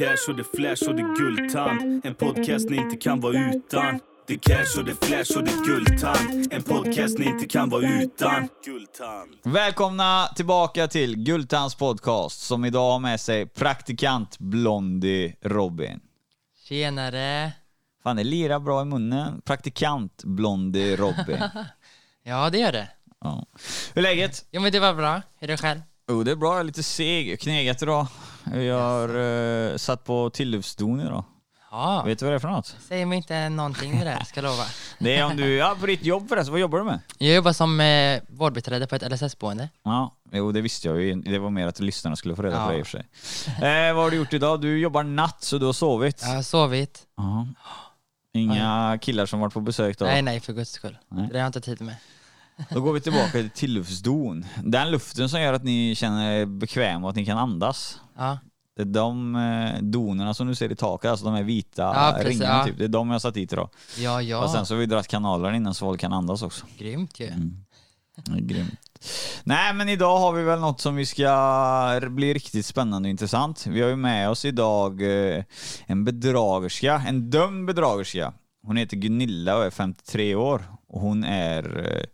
cash och det flash och det guldtand. En podcast ni inte kan vara utan. Det cash och det flash och det guldtand. En podcast ni inte kan vara utan. Guldtand. Välkomna tillbaka till Guldtands podcast som idag har med sig praktikant Blondie Robin. Tjenare! Fan, det lirar bra i munnen. Praktikant Blondie Robin. Ja, det gör det. Ja. Hur är läget? Jo, men det var bra. Hur är det själv? Jo, det är bra. Jag är lite seg. Knegat idag. Jag har uh, satt på tilluftsdon idag. Ja, Vet du vad det är för något? säg mig inte någonting med det, ska jag lova. Det är om du, ja på ditt jobb förresten, vad jobbar du med? Jag jobbar som eh, vårdbiträde på ett LSS-boende. Ja, jo det visste jag ju. Det var mer att lyssnarna skulle få reda på Ja. det i och för sig. Eh, vad har du gjort idag? Du jobbar natt så du har sovit? Jag har sovit. Ja. Inga killar som varit på besök då? Nej, nej, för guds skull. Nej. Det har jag inte tid med. Då går vi tillbaka till tilluftsdon. Den luften som gör att ni känner er bekväma och att ni kan andas. Ja, Det är de eh, donerna som du ser i taket, alltså de här vita Ja, precis, ringarna ja. typ. Det är de jag har satt dit idag. ja, ja. Och sen så har vi dragit kanaler innan så folk kan andas också. Grymt ju. Det är grymt. Nej men idag har vi väl något som vi ska bli riktigt spännande och intressant. Vi har ju med oss idag eh, en bedragerska, en dömd bedragerska. Hon heter Gunilla och är 53 år och hon är eh,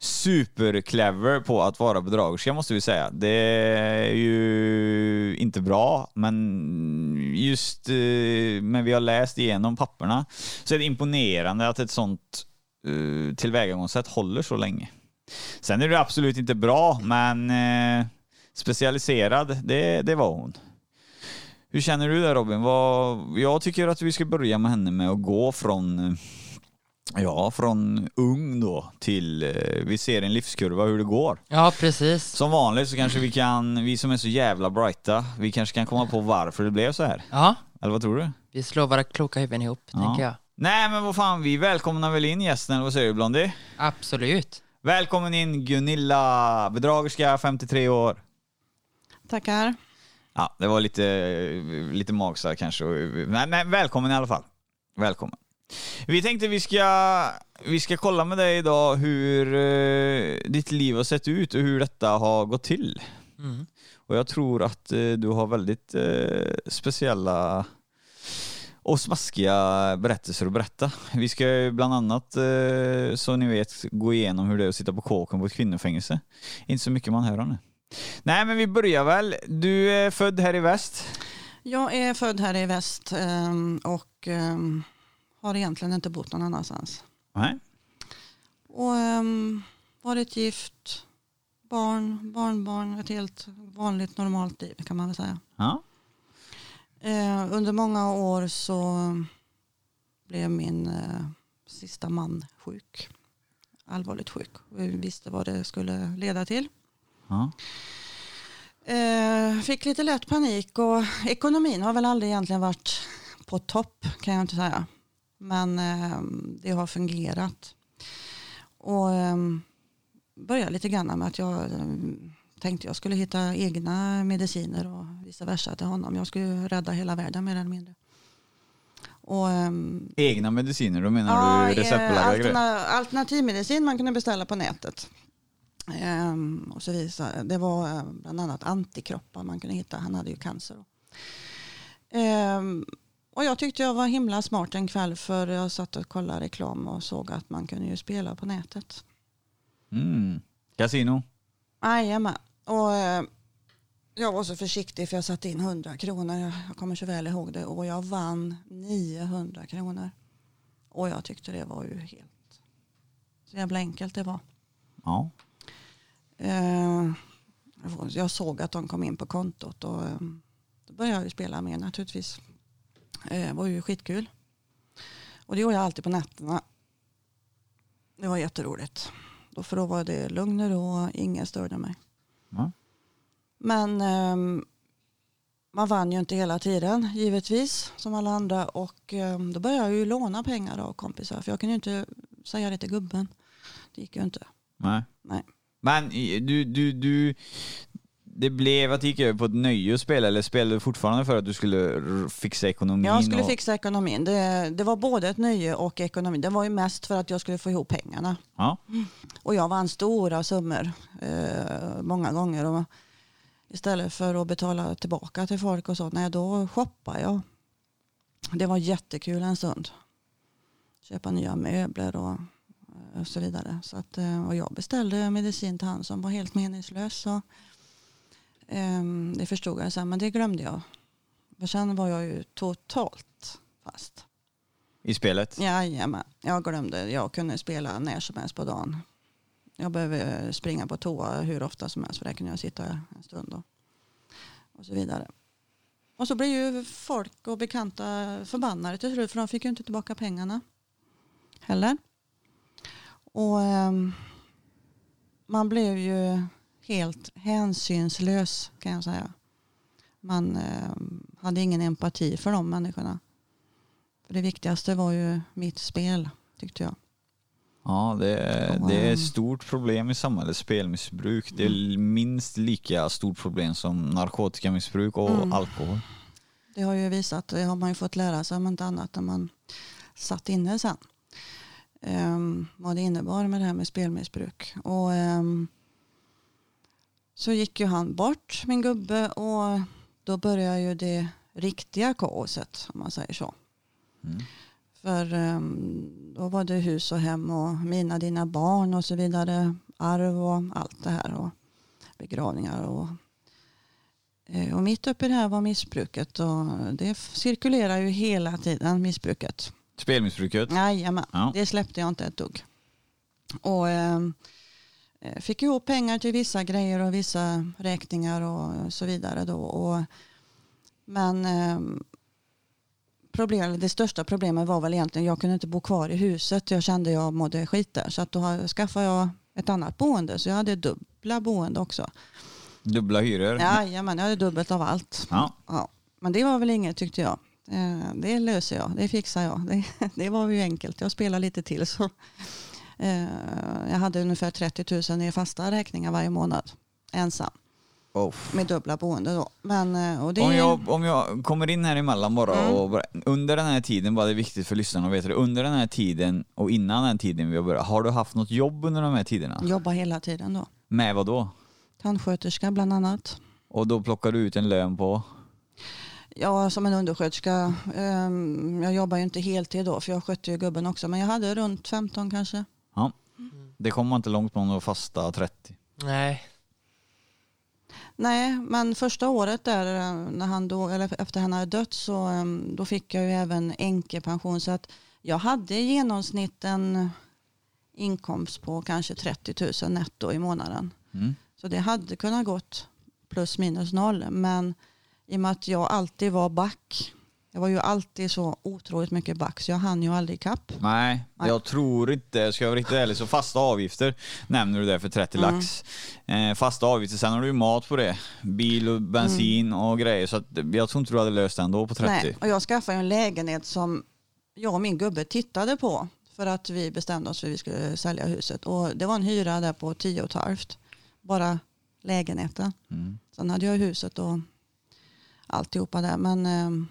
superclever på att vara bedragerska måste vi säga. Det är ju inte bra, men just eh, men när vi har läst igenom papperna så är det imponerande att ett sånt eh, tillvägagångssätt håller så länge. Sen är det absolut inte bra, men eh, specialiserad, det, det var hon. Hur känner du där Robin? Vad, jag tycker att vi ska börja med henne med att gå från Ja, från ung då till, eh, vi ser en livskurva hur det går. Ja, precis. Som vanligt så kanske vi kan, vi som är så jävla brighta, vi kanske kan komma på varför det blev så här. Ja, Eller vad tror du? vi slår våra kloka huvuden ihop, Ja. tänker jag. Nej men vad fan, vi välkomnar väl in gästen, eller vad säger du Blondie? Absolut. Välkommen in Gunilla, bedragerska, 53 år. Tackar. Ja, det var lite, lite magstarkt kanske. Men, men välkommen i alla fall. Välkommen. Vi tänkte vi ska, vi ska kolla med dig idag hur eh, ditt liv har sett ut och hur detta har gått till. Mm. Och jag tror att eh, du har väldigt eh, speciella och smaskiga berättelser att berätta. Vi ska bland annat, eh, så ni vet, gå igenom hur det är att sitta på kåken på ett kvinnofängelse. Inte så mycket man hör om det. Nej, men vi börjar väl. Du är född här i väst. Jag är född här i väst ehm, och ehm, har egentligen inte bott någon annanstans. Nej. Och ehm, varit gift, barn, barnbarn, ett helt vanligt normalt liv kan man väl säga. Ja. Eh, under många år så blev min eh, sista man sjuk. Allvarligt sjuk. Vi visste vad det skulle leda till. ja. Eh, fick lite lätt panik och ekonomin har väl aldrig egentligen varit på topp kan jag inte säga. Men eh, det har fungerat. Och eh, började lite grann med att jag eh, tänkte jag skulle hitta egna mediciner och vice versa till honom. Jag skulle rädda hela världen mer eller mindre. Och, ehm, Egna mediciner, då menar du eh, receptbelagda grejer? alterna- alternativmedicin man kunde beställa på nätet. Ehm, och så vidare. Det var eh, bland annat antikroppar man kunde hitta. Han hade ju cancer. Ehm, och jag tyckte jag var himla smart en kväll för jag satt och kollade reklam och såg att man kunde ju spela på nätet. Mm. Casino? Jajamän. Och eh, jag var så försiktig för jag satte in 100 kronor. Jag kommer så väl ihåg det. Och jag vann 900 kronor. Och jag tyckte det var ju helt så jävla enkelt det var. Ja. Eh, jag såg att de kom in på kontot och eh, då började jag ju spela mer naturligtvis. Eh, Det var ju skitkul. Och det gjorde jag alltid på nätterna. Det var jätteroligt. Då för då var det lugn och ro ingen störde mig. Ja. Men ehm, man vann ju inte hela tiden givetvis som alla andra och ehm, då började jag ju låna pengar av kompisar för jag kunde ju inte säga det till gubben. Det gick ju inte. Nej. Nej. Men du, du, du, det blev att du gick över på ett nöje att spela eller spelade du fortfarande för att du skulle fixa ekonomin? Jag skulle och... fixa ekonomin. Det, det var både ett nöje och ekonomi. Det var ju mest för att jag skulle få ihop pengarna. Ja. Och jag vann stora summor eh, många gånger. Och Istället för att betala tillbaka till folk och så. Nej, då shoppade jag. Det var jättekul en stund. Köpa nya möbler och, och så vidare. Så att, eh, och jag beställde medicin till han som var helt meningslös. Så, ehm, det förstod jag sen, men det glömde jag. För sen var jag ju totalt fast. I spelet? Jajamän, jag glömde. Jag kunde spela när som helst på dagen. Jag behöver springa på toa hur ofta som helst för där kunde jag sitta en stund och, och så vidare. Och så blev ju folk och bekanta förbannade till slut för de fick ju inte tillbaka pengarna heller. Och ehm, man blev ju helt hänsynslös kan jag säga. Man ehm, hade ingen empati för de människorna. För det viktigaste var ju mitt spel tyckte jag. Ja, det det är ehm, ett stort problem i samhället, spelmissbruk. Det är minst lika stort problem som narkotikamissbruk och Mm. alkohol. Det har ju visat, det har man ju fått lära sig om inte annat när man satt inne sen. Um, vad det innebar med det här med spelmissbruk. Och ehm, så gick ju han bort, min gubbe, och då började ju det riktiga kaoset, om man säger så. Mm. För ehm, då var det hus och hem och mina, dina barn och så vidare, arv och allt det här och begravningar och Eh, Och mitt uppe i det här var missbruket och det cirkulerar ju hela tiden missbruket. Spelmissbruket? Jajamän, Ja. det släppte jag inte ett dugg. Och ehm, eh, fick ihop pengar till vissa grejer och vissa räkningar och så vidare då. Och, men ehm, problem, det största problemet var väl egentligen jag kunde inte bo kvar i huset. Jag kände jag mådde skit där. Så att då skaffade jag ett annat boende. Så jag hade dubbla boende också. Dubbla hyror? Jajamän, jag hade dubbelt av allt. Ja. Ja, men det var väl inget tyckte jag. Eh, Det löser jag, det fixar jag. Det, det var ju enkelt. Jag spelar lite till så. Eh, Jag hade ungefär 30 000 i fasta räkningar varje månad. Ensam. Oh. Med dubbla boende då. Men, eh, det, Om, jag, om jag kommer in här emellan bara Mm. och under den här tiden, bara det är viktigt för lyssnarna att veta det, under den här tiden och innan den tiden vi har börjat, har du haft något jobb under de här tiderna? jobbar hela tiden då. Med vad då? Tandsköterska bland annat. Och då plockar du ut en lön på? Ja, som en undersköterska. Ehm, Jag jobbar ju inte heltid då, för jag skötte ju gubben också. Men jag hade runt 15 kanske. Ja. Det kommer man inte långt du har fasta 30. Nej. Nej, men första året där eh, när han då, eller efter han hade dött så eh, då fick jag ju även änkepension så att jag hade i genomsnitt en inkomst på kanske 30 000 netto i månaden. Mm. Så det hade kunnat gått plus minus noll men i och med att jag alltid var back jag var ju alltid så otroligt mycket back så jag hann ju aldrig ikapp. Nej, Nej. jag tror inte, ska jag vara riktigt ärlig, så fasta avgifter nämner du där för 30 Mm. lax. Eh, fasta avgifter, sen har du ju mat på det. Bil och bensin och grejer. Så att, jag tror inte du hade löst det ändå på 30. Mm. Nej, och jag skaffade ju en lägenhet som jag och min gubbe tittade på för att vi bestämde oss för att vi skulle sälja huset. Och det var en hyra där på 10 och ett halvt. Bara lägenheten. Mm. Sen hade jag huset och alltihopa där. Men eh,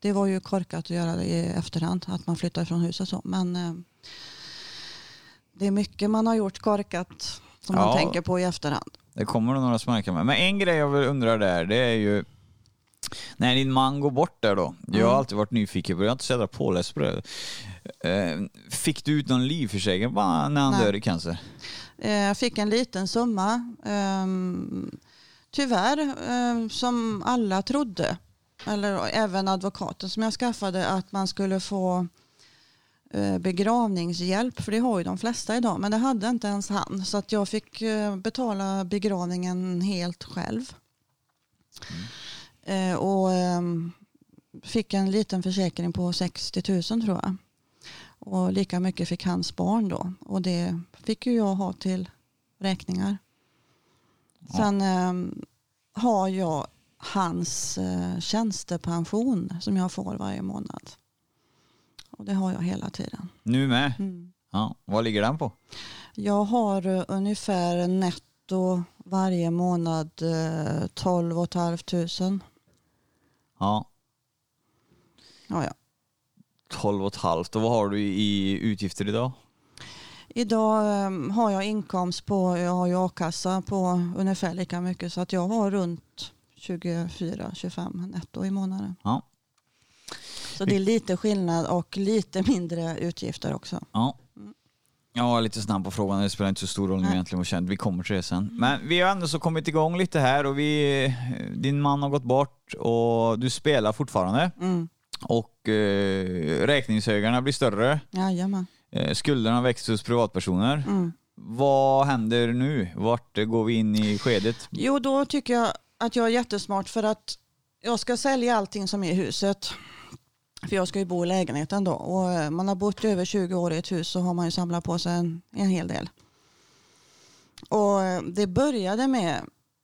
det var ju korkat att göra det i efterhand. Att man flyttar från huset så. Men eh, det är mycket man har gjort korkat som Ja. man tänker på i efterhand. Det kommer nog några smärkar med. Men en grej jag vill undra där, det är ju när din man går bort där då. Jag har Mm. alltid varit nyfiken på det, jag är inte så jävla påläst på det. Eh, fick du ut någon livförsäkring när han Nej. dör i cancer? Eh, Jag fick en liten summa. ehm, Tyvärr, eh, som alla trodde, eller även advokaten som jag skaffade, att man skulle få eh, begravningshjälp, för det har ju de flesta idag, men det hade inte ens han. Så att jag fick eh, betala begravningen helt själv. Eh, Och ehm, fick en liten försäkring på 60 000 tror jag. Och lika mycket fick hans barn då. Och det fick ju jag ha till räkningar. Ja. Sen ehm, har jag hans eh, tjänstepension som jag får varje månad. Och det har jag hela tiden. Nu med? Mm. Ja. Vad ligger den på? Jag har eh, ungefär netto varje månad eh, 12 500. Ja. Ja, ja. 12 och halvt. Och vad har du i utgifter idag? Idag eh, har jag inkomst på, jag har ju a-kassa på ungefär lika mycket så att jag har runt 24-25 netto i månaden. Ja. Så det är lite skillnad och lite mindre utgifter också. Ja. Jag var lite snabb på frågan, det spelar inte så stor roll nu Nej. egentligen vad känd. Vi kommer till det sen. Men vi har ändå så kommit igång lite här och vi, din man har gått bort och du spelar fortfarande. Mm. Och eh, räkningshögarna blir större. Jajamän. Eh, skulderna växer hos privatpersoner. Mm. Vad händer nu? Vart går vi in i skedet? Jo, då tycker jag att jag är jättesmart för att jag ska sälja allting som är i huset. För jag ska ju bo i lägenheten då. Och eh, man har bott över 20 år i ett hus så har man ju samlat på sig en, en hel del. Och eh, det började med,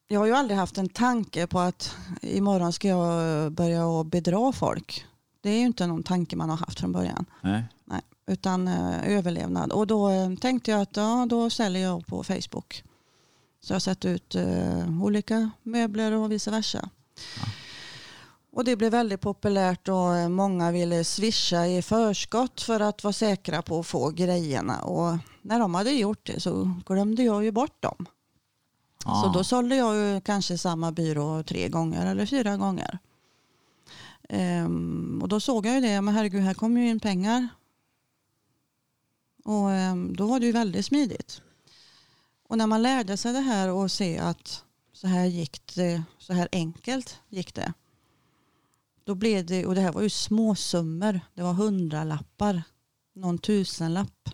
jag har ju aldrig haft en tanke på att imorgon ska jag börja och bedra folk. Det är ju inte någon tanke man har haft från början. Nej. Nej, utan eh, överlevnad. Och då tänkte jag att ja, då säljer jag på Facebook. Så jag har sett ut eh, olika möbler och vice versa. Och det blev väldigt populärt och eh, många ville swisha i förskott för att vara säkra på att få grejerna. Och när de hade gjort det så glömde jag ju bort dem. Så Ah. då sålde jag ju kanske samma byrå tre gånger eller fyra gånger. Ehm, och då såg jag ju det, men herregud här kommer ju in pengar. Och ehm, då var det ju väldigt smidigt. Och när man lärde sig det här och se att så här gick det, så här enkelt gick det. Då blev det, och det här var ju småsummor, det var hundralappar, någon tusenlapp.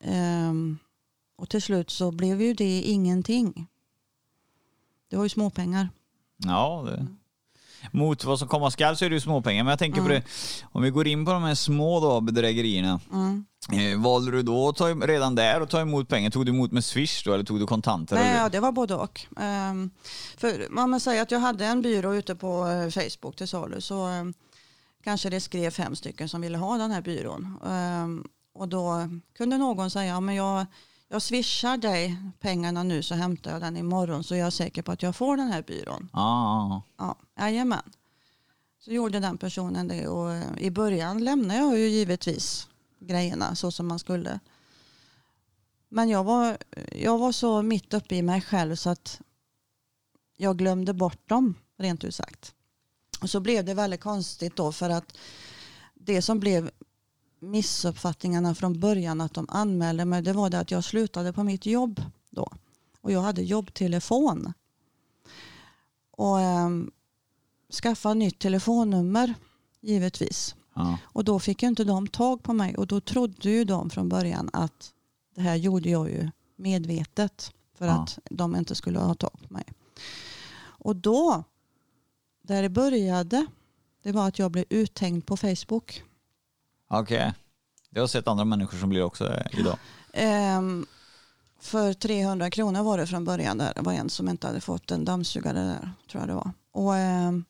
Ehm, och till slut så blev ju det ingenting. Det var ju småpengar. Ja, det. Mot vad som komma skall så är det ju småpengar. Men jag tänker på det, om vi går in på de här små då, bedrägerierna. Mm. Eh, valde du då ta, redan där att ta emot pengar? Tog du emot med swish då eller tog du kontanter? Nej, eller? ja, det var både och. Um, för man man säger att jag hade en byrå ute på eh, Facebook till salu så ehm, kanske det skrev fem stycken som ville ha den här byrån. Ehm, och då kunde någon säga, ja, men jag, jag swishar dig pengarna nu så hämtar jag den imorgon så jag är säker på att jag får den här byrån. Ja, Ja, jajamän. Så gjorde den personen det och eh, i början lämnade jag ju givetvis grejerna så som man skulle. Men jag var, jag var så mitt uppe i mig själv så att jag glömde bort dem rent ut sagt. Och så blev det väldigt konstigt då för att det som blev missuppfattningarna från början att de anmälde mig det var det att jag slutade på mitt jobb då. Och jag hade jobbtelefon. Och ehm, skaffa nytt telefonnummer givetvis. ja. Och då fick ju inte de tag på mig och då trodde ju de från början att det här gjorde jag ju medvetet för Ja. att de inte skulle ha tag på mig. Och då, där det började, det var att jag blev uthängd på Facebook. Okej. Jag har sett andra människor som blir också idag. Ehm, för 300 kronor var det från början. Där. Det var en som inte hade fått en dammsugare där, tror jag det var. Och ehm,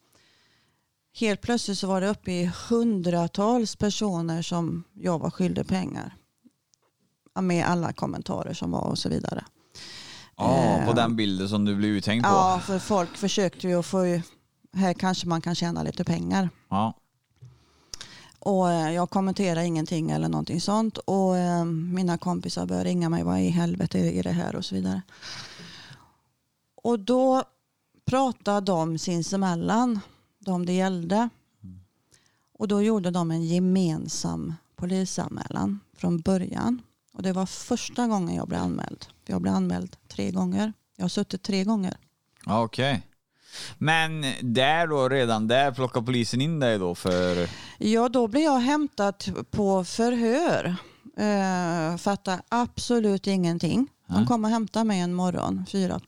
helt plötsligt så var det uppe i hundratals personer som jag var skyldig pengar. Med alla kommentarer som var och så vidare. Ja, på Eh, den bilden som du blev uthängd på. Ja, för folk försökte ju att få, här kanske man kan tjäna lite pengar. Ja. Och eh, jag kommenterar ingenting eller någonting sånt. Och eh, mina kompisar börjar ringa mig, vad i helvete är det här och så vidare. Och då pratade de sinsemellan, de det gällde. Och då gjorde de en gemensam polisanmälan från början. Och det var första gången jag blev anmäld. Jag blev anmäld tre gånger. Jag har suttit tre gånger. Okej. Okay. Men där då, redan där plockar polisen in dig då för... Ja, då blev jag hämtad på förhör. Uh, fattar absolut ingenting. De kom och hämtade mig en morgon, fyra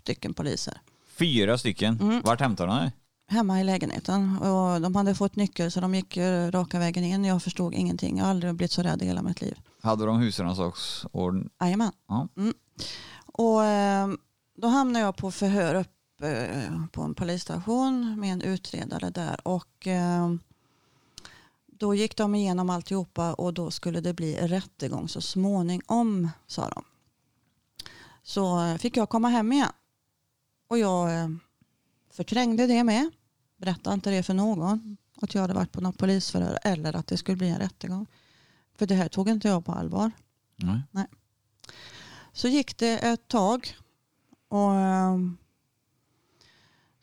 stycken poliser. Fyra stycken. Mm. Vart hämtar de dig? Hemma i lägenheten. Och de hade fått nyckel så de gick eh, raka vägen in. Jag förstod ingenting. Jag har aldrig blivit så rädd i hela mitt liv. Hade de husrannsakningsorden? Jajamän. Ja. Mm. Och eh, då hamnade jag på förhör upp eh, på en polisstation med en utredare där. Och eh, då gick de igenom alltihopa och då skulle det bli rättegång så småningom, sa de. Så eh, fick jag komma hem igen. Och jag eh, förträngde det med. Berättade inte det för någon. Att jag hade varit på något polisförhör eller att det skulle bli en rättegång. För det här tog inte jag på allvar. Nej. Så gick det ett tag och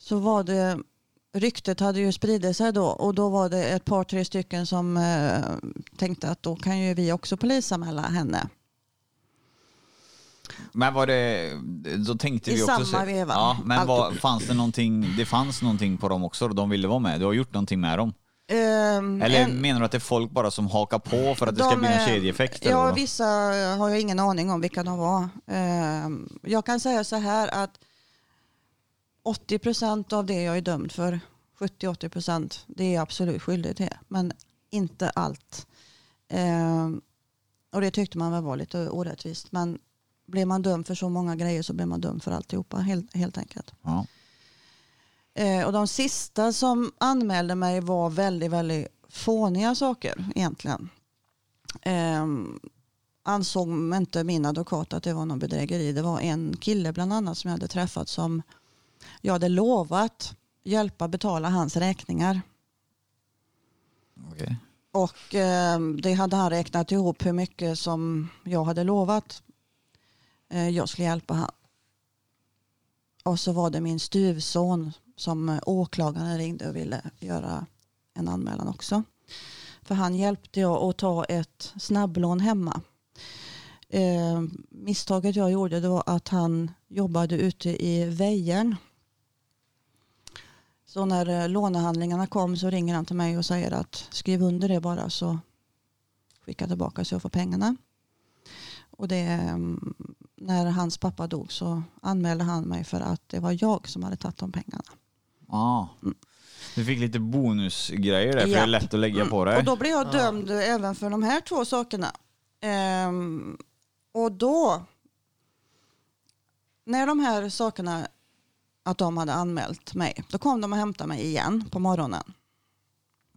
så var det ryktet hade ju spridit sig då och då var det ett par tre stycken som eh, tänkte att då kan ju vi också polisanmäla henne. Men var det, då tänkte I vi också... samma se- veva. Ja, men var, fanns det någonting, det fanns någonting på dem också, de ville vara med. Du har gjort någonting med dem. Ehm, Eller en- menar du att det är folk bara som hakar på för att det ska bli någon eh, kedjeeffekt? Ja, vissa har jag ingen aning om vilka de var. Ehm, Jag kan säga så här att 80 procent av det jag är dömd för, 70-80 procent, det är jag absolut skyldig till. Men inte allt. Ehm, Och det tyckte man väl var lite orättvist. Men blir man dömd för så många grejer så blir man dömd för alltihopa helt, helt enkelt. Ja. Eh, och de sista som anmälde mig var väldigt, väldigt fåniga saker egentligen. Eh, ansåg inte min advokat att det var någon bedrägeri. Det var en kille bland annat som jag hade träffat som jag hade lovat hjälpa betala hans räkningar. Okej. Och eh, det hade han räknat ihop hur mycket som jag hade lovat. Eh, jag skulle hjälpa han. Och så var det min styvson som eh, åklagaren ringde och ville göra en anmälan också. För han hjälpte jag att ta ett snabblån hemma. Eh, misstaget jag gjorde det var att han jobbade ute i Väjern. Så när eh, lånehandlingarna kom så ringer han till mig och säger att skriv under det bara så skickar jag tillbaka så jag får pengarna. Och det, mm, när hans pappa dog så anmälde han mig för att det var jag som hade tagit de pengarna. Ah. Du fick lite bonusgrejer där, för det är Japp. lätt att lägga Mm. på dig. Och då blev jag dömd även för de här två sakerna. Ehm, och då, när de här sakerna, att de hade anmält mig, då kom de och hämtade mig igen på morgonen.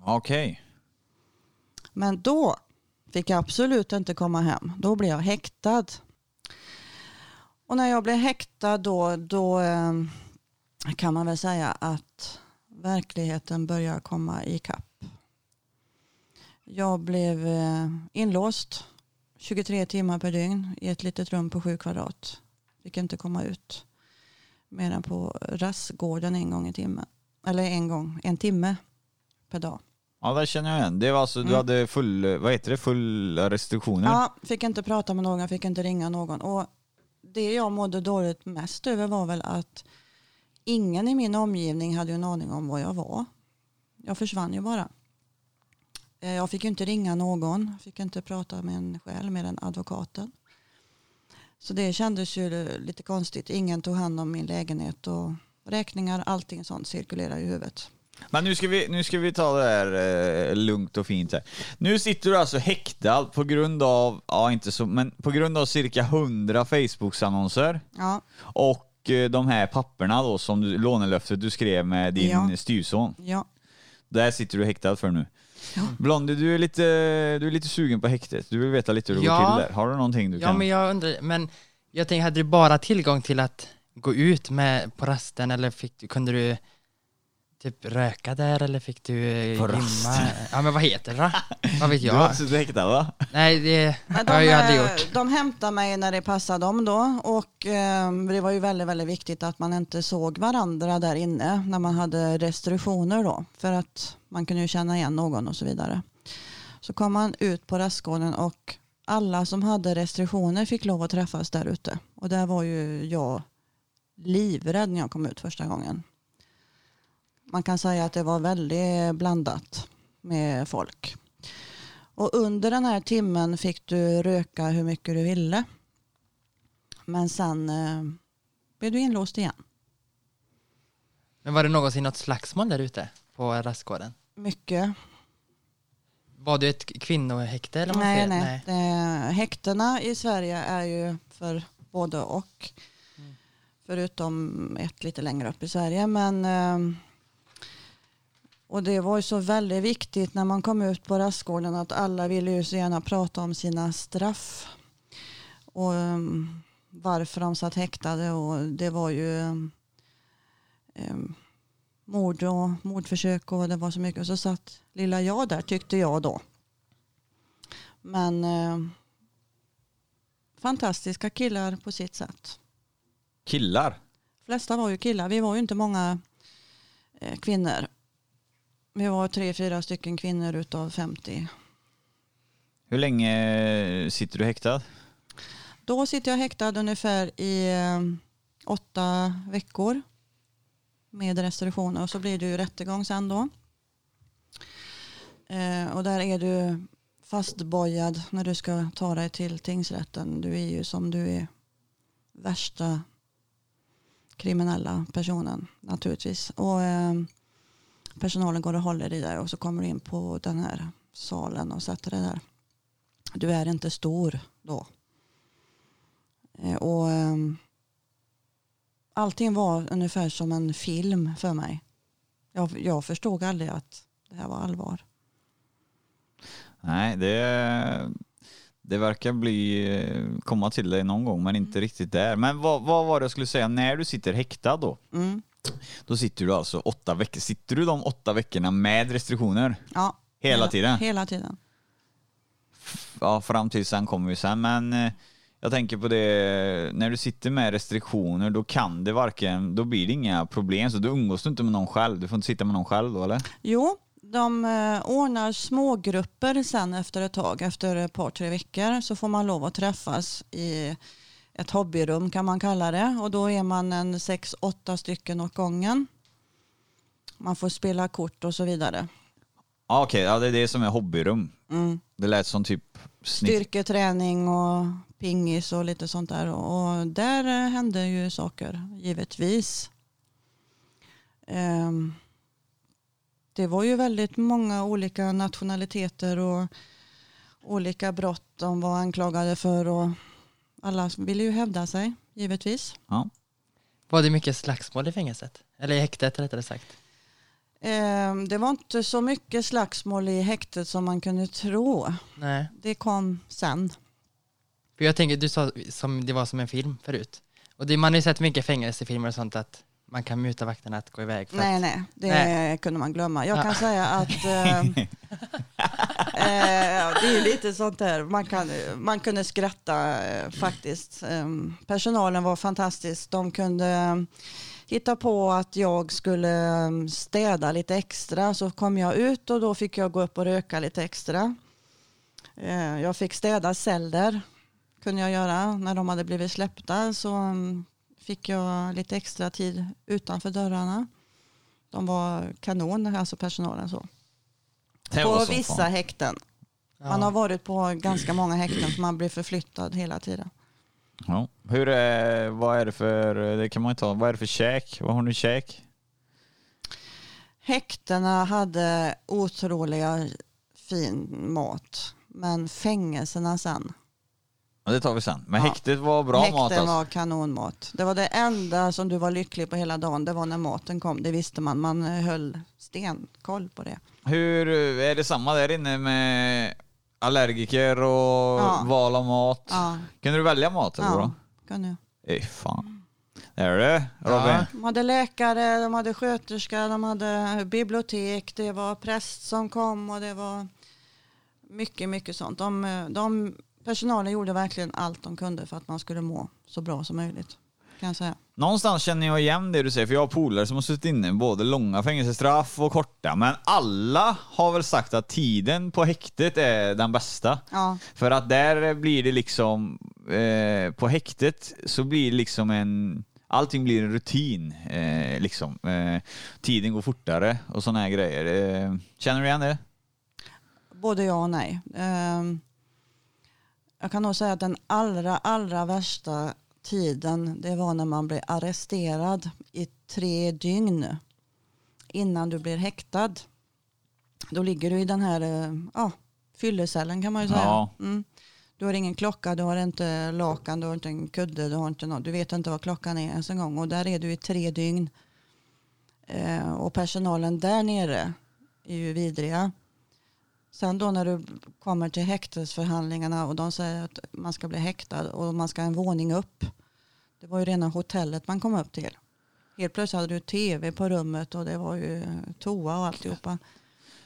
Okej. Men då fick jag absolut inte komma hem. Då blev jag häktad. Och när jag blev häktad då, då eh, kan man väl säga att verkligheten börjar komma ikapp. Jag blev eh, inlåst 23 timmar per dygn i ett litet rum på 7 kvadrat. Fick inte komma ut mer än på rastgården en gång i timmen. Eller en gång, en timme per dag. Ja, det känner jag igen. Det var alltså, du Mm. hade full, vad heter det, fulla restriktioner? Ja, fick inte prata med någon, fick inte ringa någon. Och det jag mådde dåligt mest över var väl att ingen i min omgivning hade en aning om var jag var. Jag försvann ju bara. Eh, Jag fick inte ringa någon, fick inte prata med en själv mer än advokaten. Så det kändes ju lite konstigt. Ingen tog hand om min lägenhet och räkningar, allting sånt cirkulerar i huvudet. Men nu ska vi, nu ska vi ta det här eh, lugnt och fint här. Nu sitter du alltså häktad på grund av, ja inte så, men på grund av cirka 100 Facebooks-annonser Ja, och eh, de här papperna då som du, lånelöftet du skrev med din Ja. styvson. ja, Där sitter du häktad för nu. Ja. Blondie, du är, lite, du är lite sugen på häktet. Du vill veta lite hur det Ja. går till där. Har du någonting du Ja, kan? men jag undrar, men jag tänker, hade du bara tillgång till att gå ut med på rasten eller fick kunde du typ röka där eller fick du eh, På gymma? rasten? Ja, men vad heter det då? Vad vet Du har jag? suttit häktad va? Nej, det Men har jag aldrig eh, gjort. de hämtade mig när det passade dem då och eh, det var ju väldigt, väldigt viktigt att man inte såg varandra där inne när man hade restriktioner då för att man kunde ju känna igen någon och så vidare. Så kom man ut på rastgården och alla som hade restriktioner fick lov att träffas där ute och där var ju jag livrädd när jag kom ut första gången. Man kan säga att det var väldigt blandat med folk. Och under den här timmen fick du röka hur mycket du ville. Men sen eh, blev du inlåst igen. Men var det någonsin något slagsmål där ute på rastgården? Mycket. Var du ett kvinnohäkte eller Nej, säger? nej. Det, häktena i Sverige är ju för både och. Förutom ett lite längre upp i Sverige. Men, eh, och det var ju så väldigt viktigt när man kom ut på rastgården att alla ville ju så gärna prata om sina straff. Och eh, varför de satt häktade och det var ju eh, mord och mordförsök och det var så mycket. Och så satt lilla jag där tyckte jag då. Men eh, fantastiska killar på sitt sätt. Killar? De flesta var ju killar. Vi var ju inte många eh, kvinnor. Vi var tre, fyra stycken kvinnor utav 50. Hur länge sitter du häktad? Då sitter jag häktad ungefär i eh, åtta veckor med restriktioner och så blir det ju rättegång sen då. Eh, och där är du fastbojad när du ska ta dig till tingsrätten. Du är ju som du är värsta kriminella personen naturligtvis. Och eh, personalen går och håller dig där och så kommer du in på den här salen och sätter dig där. Du är inte stor då. Eh, och eh, allting var ungefär som en film för mig. Jag, jag förstod aldrig att det här var allvar. Nej, det, det verkar bli, komma till dig någon gång men inte riktigt där. Men vad, vad var det jag skulle säga, när du sitter häktad då? Mm. Då sitter du alltså åtta veckor, sitter du de åtta veckorna med restriktioner? Ja, Hela tiden? Hela tiden. Ja, fram till sen kommer vi sen, men eh, jag tänker på det, när du sitter med restriktioner då kan det varken, då blir det inga problem, så då umgås du inte med någon själv, du får inte sitta med någon själv då eller? Jo, de eh, ordnar smågrupper sen efter ett tag, efter ett par, tre veckor så får man lov att träffas i ett hobbyrum kan man kalla det och då är man en sex, åtta stycken åt gången. Man får spela kort och så vidare. Ja, Okej, ja, det är det som är hobbyrum. Mm. Det lät som typ snitt. Styrketräning och pingis och lite sånt där och där eh, hände ju saker givetvis. Ehm, det var ju väldigt många olika nationaliteter och olika brott de var anklagade för och alla ville ju hävda sig givetvis. Ja. Var det mycket slagsmål i fängelset? Eller i häktet rättare sagt? Ehm, Det var inte så mycket slagsmål i häktet som man kunde tro. Nej. Det kom sen. För jag tänker, du sa som det var som en film förut. Och det, man har ju sett mycket fängelsefilmer och sånt att man kan muta vakterna att gå iväg. För Nej, att, nej, det Nej. kunde man glömma. Jag Ja. kan säga att eh, eh, det är lite sånt där, man, kan, man kunde skratta eh, faktiskt. Eh, personalen var fantastisk, de kunde ehm, hitta på att jag skulle ehm, städa lite extra, så kom jag ut och då fick jag gå upp och röka lite extra. Eh, jag fick städa celler, kunde jag göra, när de hade blivit släppta så ehm, fick jag lite extra tid utanför dörrarna. De var kanon, alltså personalen så. Det var På vissa fan. häkten. ja. Man har varit på ganska många häkten för man blir förflyttad hela tiden. Ja. Hur är, vad är det för, det kan man ju ta, vad är det för käk? Vad har ni käk? Häktena hade otroliga fin mat. Men fängelserna sen. Ja, det tar vi sen. Men Ja. häktet var bra Häkten mat alltså. var kanonmat. Det var det enda som du var lycklig på hela dagen. Det var när maten kom. Det visste man. Man höll stenkoll på det. Hur, är det samma där inne med allergiker och Ja. val av mat? Ja, Kunde du välja mat eller ja. vadå? Kan du. Ej fan. Är det Robin? Ja. De hade läkare, de hade sköterska, de hade bibliotek, det var präst som kom och det var mycket, mycket sånt. De, de, personalen gjorde verkligen allt de kunde för att man skulle må så bra som möjligt. Kan jag säga. Någonstans känner jag igen det du säger, för jag har polare som har suttit inne både långa fängelsestraff och korta, men alla har väl sagt att tiden på häktet är den bästa. Ja, För att där blir det liksom, eh, på häktet så blir det liksom en, allting blir en rutin eh, liksom. Eh, tiden går fortare och sådana här grejer. Eh, känner du igen det? både ja och nej. Ehm, Jag kan nog säga att den allra, allra värsta tiden det var när man blev arresterad i tre dygn innan du blir häktad. Då ligger du i den här eh, ja, fyllecellen kan man ju säga. Ja. Mm. Du har ingen klocka, du har inte lakan, du har inte en kudde, du har inte något. Du vet inte vad klockan är ens en gång och där är du i tre dygn. Eh, och personalen där nere är ju vidriga. Sen då när du kommer till häktesförhandlingarna och de säger att man ska bli häktad och man ska en våning upp. Det var ju rena hotellet man kom upp till. Helt plötsligt hade du tv på rummet och det var ju toa och alltihopa.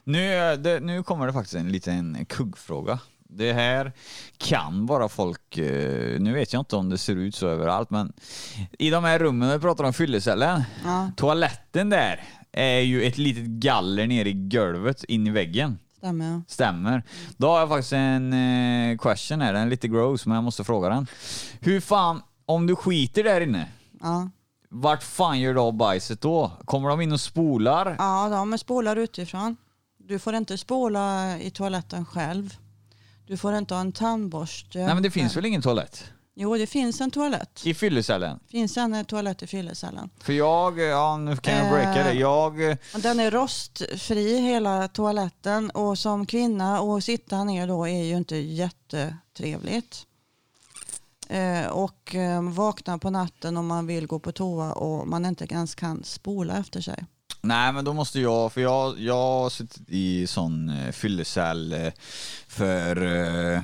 Nu, det, nu kommer det faktiskt en liten kuggfråga. Det här kan bara folk, eh, nu vet jag inte om det ser ut så överallt, men i de här rummen vi pratar om fyllecellen, Ja, toaletten där är ju ett litet galler nere i golvet in i väggen. Stämmer. Stämmer. Då har jag faktiskt en eh, question här, den är lite gross men jag måste fråga den. Hur fan, om du skiter där inne, Ja, vart fan gör du av bajset då? Kommer de in och spolar? ja de spolar utifrån. Du får inte spola i toaletten själv. Du får inte ha en tandborste. Nej men det finns väl ingen toalett? Jo, det finns en toalett. I fyllecellen? Finns en eh, toalett i fyllecellen. För jag, ja nu kan jag Eh. breaka det, jag... Den är rostfri hela toaletten och som kvinna och sitta ner då är ju inte jättetrevligt. Eh, och eh, vakna på natten om man vill gå på toa och man inte ens kan spola efter sig. Nej men då måste jag, för jag, jag har suttit i sån eh, fyllecell eh, för eh,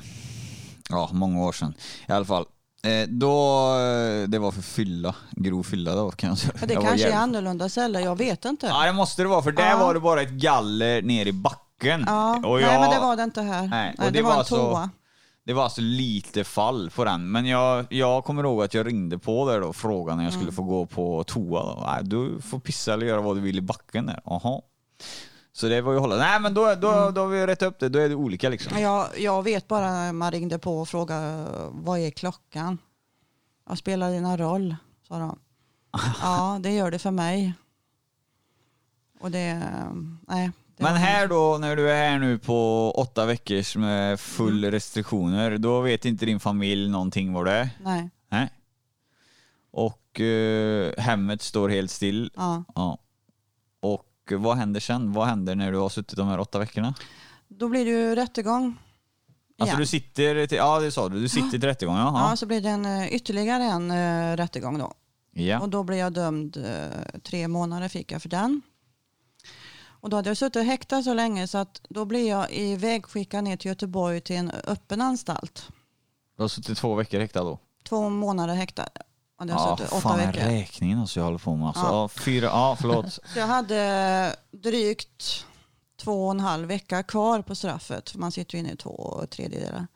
ja, många år sedan i alla fall. Eh, då, eh, det var för fylla, grov fylla då kan jag säga. För det Jag kanske är annorlunda celler, jag vet inte. Ja det måste det vara för där Ja. var det bara ett galler ner i backen. Ja, Och Nej jag- men det var det inte här. Nej, Nej, det det, var var en så- toa. Det var alltså lite fall på den, men jag, jag kommer ihåg att jag ringde på där då och frågade när jag skulle Mm. få gå på toa. Då. Nej, du får pissa eller göra vad du vill i backen där. Jaha. Så det var ju hålla. Nej men då, då, Mm. då har vi rätt upp det, då är det olika liksom. Jag, jag vet bara när man ringde på och frågade vad är klockan? Vad spelar någon roll? Sa de. Ja, det gör det för mig. Och det, nej. Det Men var- här då, när du är här nu på åtta veckors med Mm. full restriktioner, då vet inte din familj någonting vad det är? Nej, Nej. Och eh, hemmet står helt still? ja. Ja. Och vad händer sen? Vad händer när du har suttit de här åtta veckorna? Då blir det ju rättegång. Alltså igen. du sitter, till, ja det sa du, du sitter till rättegång, Ja, ja. så blir det en, eh, ytterligare en uh, rättegång då. Ja. Och då blev jag dömd, eh, tre månader fick jag för den. Och då hade jag suttit häktad så länge så att då blev jag ivägskickad ner till Göteborg till en öppen anstalt. Du har suttit två veckor häktad då? Två månader häktad. Hade jag Ja, suttit, åtta fan veckor. räkningen alltså jag håller på med. Alltså. Ja. Ja. fyra, ja förlåt. Så jag hade drygt två och en halv vecka kvar på straffet. För man sitter ju inne i två tredjedelar.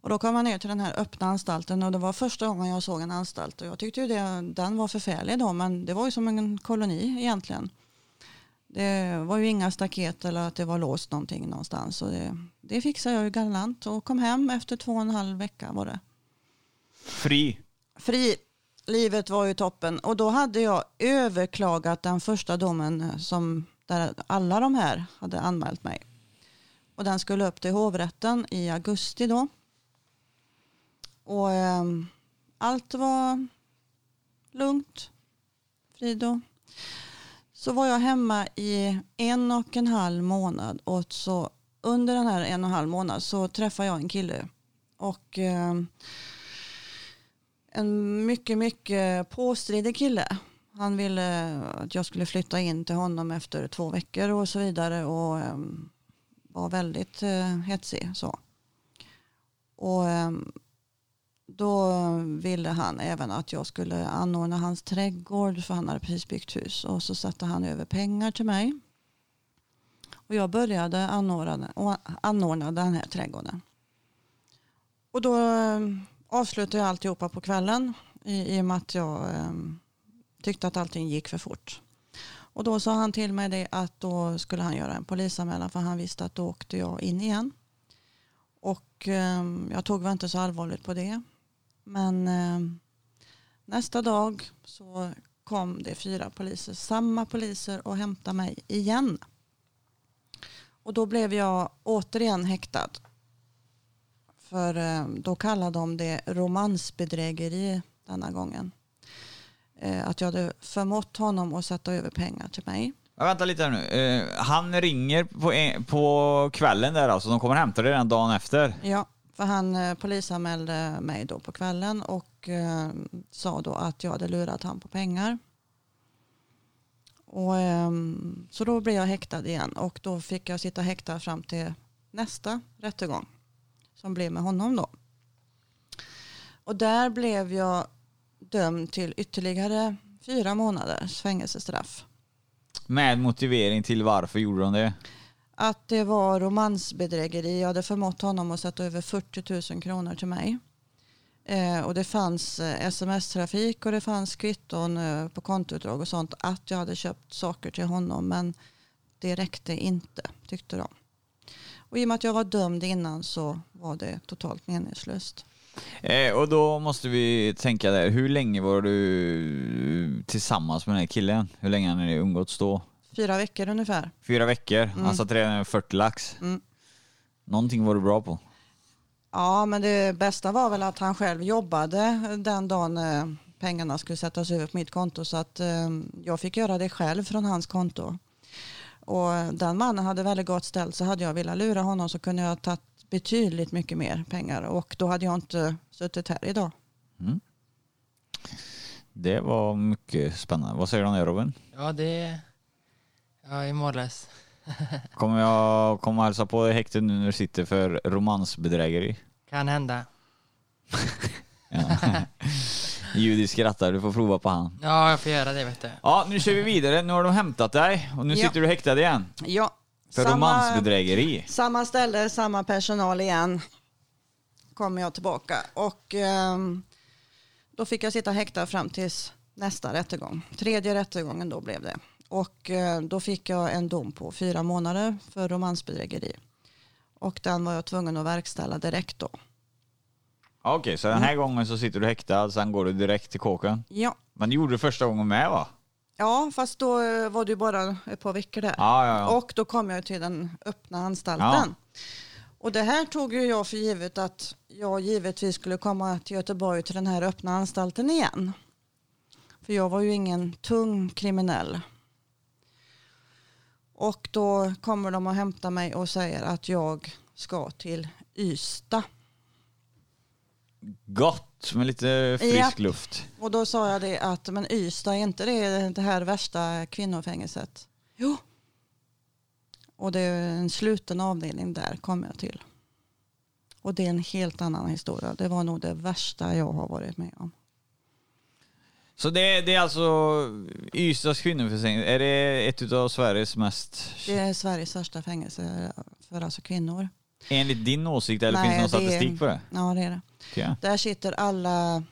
Och då kom jag ner till den här öppna anstalten och det var första gången jag såg en anstalt. Och jag tyckte ju det, den var förfärlig då men det var ju som en koloni egentligen. Det var ju inga staket eller att det var låst någonting någonstans. Så det, det fixade jag ju galant och kom hem efter två och en halv vecka var det. Fri. Fri. Livet var ju toppen och då hade jag överklagat den första domen som där alla de här hade anmält mig. Och den skulle upp till hovrätten i augusti då. Och eh, allt var lugnt, frid och så var jag hemma i en och en halv månad och så under den här en och en halv månad så träffade jag en kille och Eh, en mycket, mycket påstridig kille. Han ville att jag skulle flytta in till honom efter två veckor och så vidare och ehm, var väldigt uh, hetsig så. Och ehm, då ville han även att jag skulle anordna hans trädgård för han hade precis byggt hus och så satte han över pengar till mig. Och jag började anordna, anordna den här trädgården. Och då ehm, avslutade jag alltihopa på kvällen i, i och med att jag eh, tyckte att allting gick för fort. Och då sa han till mig det att då skulle han göra en polisanmälan för han visste att då åkte jag in igen. Och eh, jag tog väl inte så allvarligt på det. Men eh, nästa dag så kom det fyra poliser, samma poliser och hämtade mig igen. Och då blev jag återigen häktad. För eh, då kallade de det romansbedrägeri denna gången. Eh, Att jag hade förmått honom att sätta över pengar till mig. Ja, vänta lite här nu. Eh, han ringer på, på kvällen där alltså, de kommer hämta dig den dagen efter. Ja, för han polisanmälde mig då på kvällen och sa då att jag hade lurat han på pengar. Och, så då blev jag häktad igen och då fick jag sitta häktad fram till nästa rättegång som blev med honom då. Och där blev jag dömd till ytterligare fyra månaders fängelsestraff. Med motivering till varför gjorde de det? att det var romansbedrägeri. Jag hade förmått honom att sätta över 40 000 kronor till mig. Eh, och det fanns eh, sms-trafik och det fanns kvitton eh, på kontoutdrag och sånt att jag hade köpt saker till honom. Men det räckte inte tyckte de. Och i och med att jag var dömd innan så var det totalt meningslöst. Eh, och då måste vi tänka där, hur länge var du tillsammans med den här killen? Hur länge har ni umgåtts då? Fyra veckor ungefär. Fyra veckor? Han satt redan över 40 lax? Mm. Någonting var du bra på? Ja, men det bästa var väl att han själv jobbade den dagen eh, pengarna skulle sättas över på mitt konto så att eh, jag fick göra det själv från hans konto. Och den mannen hade väldigt gott ställt så hade jag velat lura honom så kunde jag ha tagit betydligt mycket mer pengar och då hade jag inte suttit här idag. Det var mycket spännande. Vad säger du om det Robin? Ja, det... Ja, i morles. Kommer jag komma och hälsa på dig i häktet nu när du sitter för romansbedrägeri? Kan hända. Judy skrattar, du får prova på han. Ja, jag får göra det vet du. Ja, nu kör vi vidare. Nu har de hämtat dig och nu Ja. sitter du häktad igen. Ja, För romansbedrägeri. samma ställe, samma personal igen. Kommer jag tillbaka och ehm, då fick jag sitta häktad fram tills nästa rättegång. Tredje rättegången då blev det. Och eh, då fick jag en dom på fyra månader för romansbedrägeri. Och den var jag tvungen att verkställa direkt då. Okej, så den här gången så sitter du häktad, sen går du direkt till kåken. Ja, Men det gjorde du första gången med va? ja fast då eh, var ju bara ett par veckor där. Ja, ja, ja. Och då kom jag till den öppna anstalten. Och det här tog ju jag för givet att jag givetvis skulle komma till Göteborg till den här öppna anstalten igen. För jag var ju ingen tung kriminell. Och då kommer de och hämtar mig och säger att jag ska till Ystad. Gott med lite frisk Japp. luft. Och då sa jag det att men Ystad är inte det det här värsta kvinnofängelset? Jo. Och det är en sluten avdelning där kom jag till. Och det är en helt annan historia. Det var nog det värsta jag har varit med om. Så det, det är alltså Ystads kvinnofängelse, är det ett av Sveriges mest, Det är Sveriges största fängelse för alltså kvinnor. enligt din åsikt, eller Nej, finns det någon det är- statistik på det? Ja det är det. Okej. Där sitter alla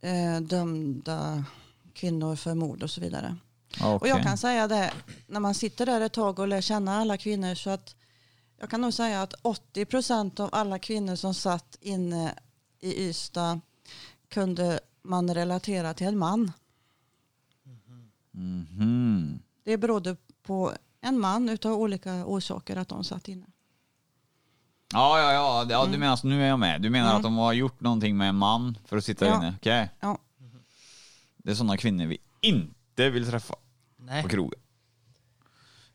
eh, dömda kvinnor för mord och så vidare. Ja, Och jag kan säga det, när man sitter där ett tag och lär känna alla kvinnor så att jag kan nog säga att 80 procent av alla kvinnor som satt inne i Ystad kunde man relatera till en man. Mhm. Det berodde på en man utav olika orsaker att de satt inne. Ja, ja, ja, ja Mm. du menar, så nu är jag med. Du menar att de har gjort någonting med en man för att sitta Ja. inne? Okej. Ja. Det är sådana kvinnor vi inte vill träffa Nej. på krogen.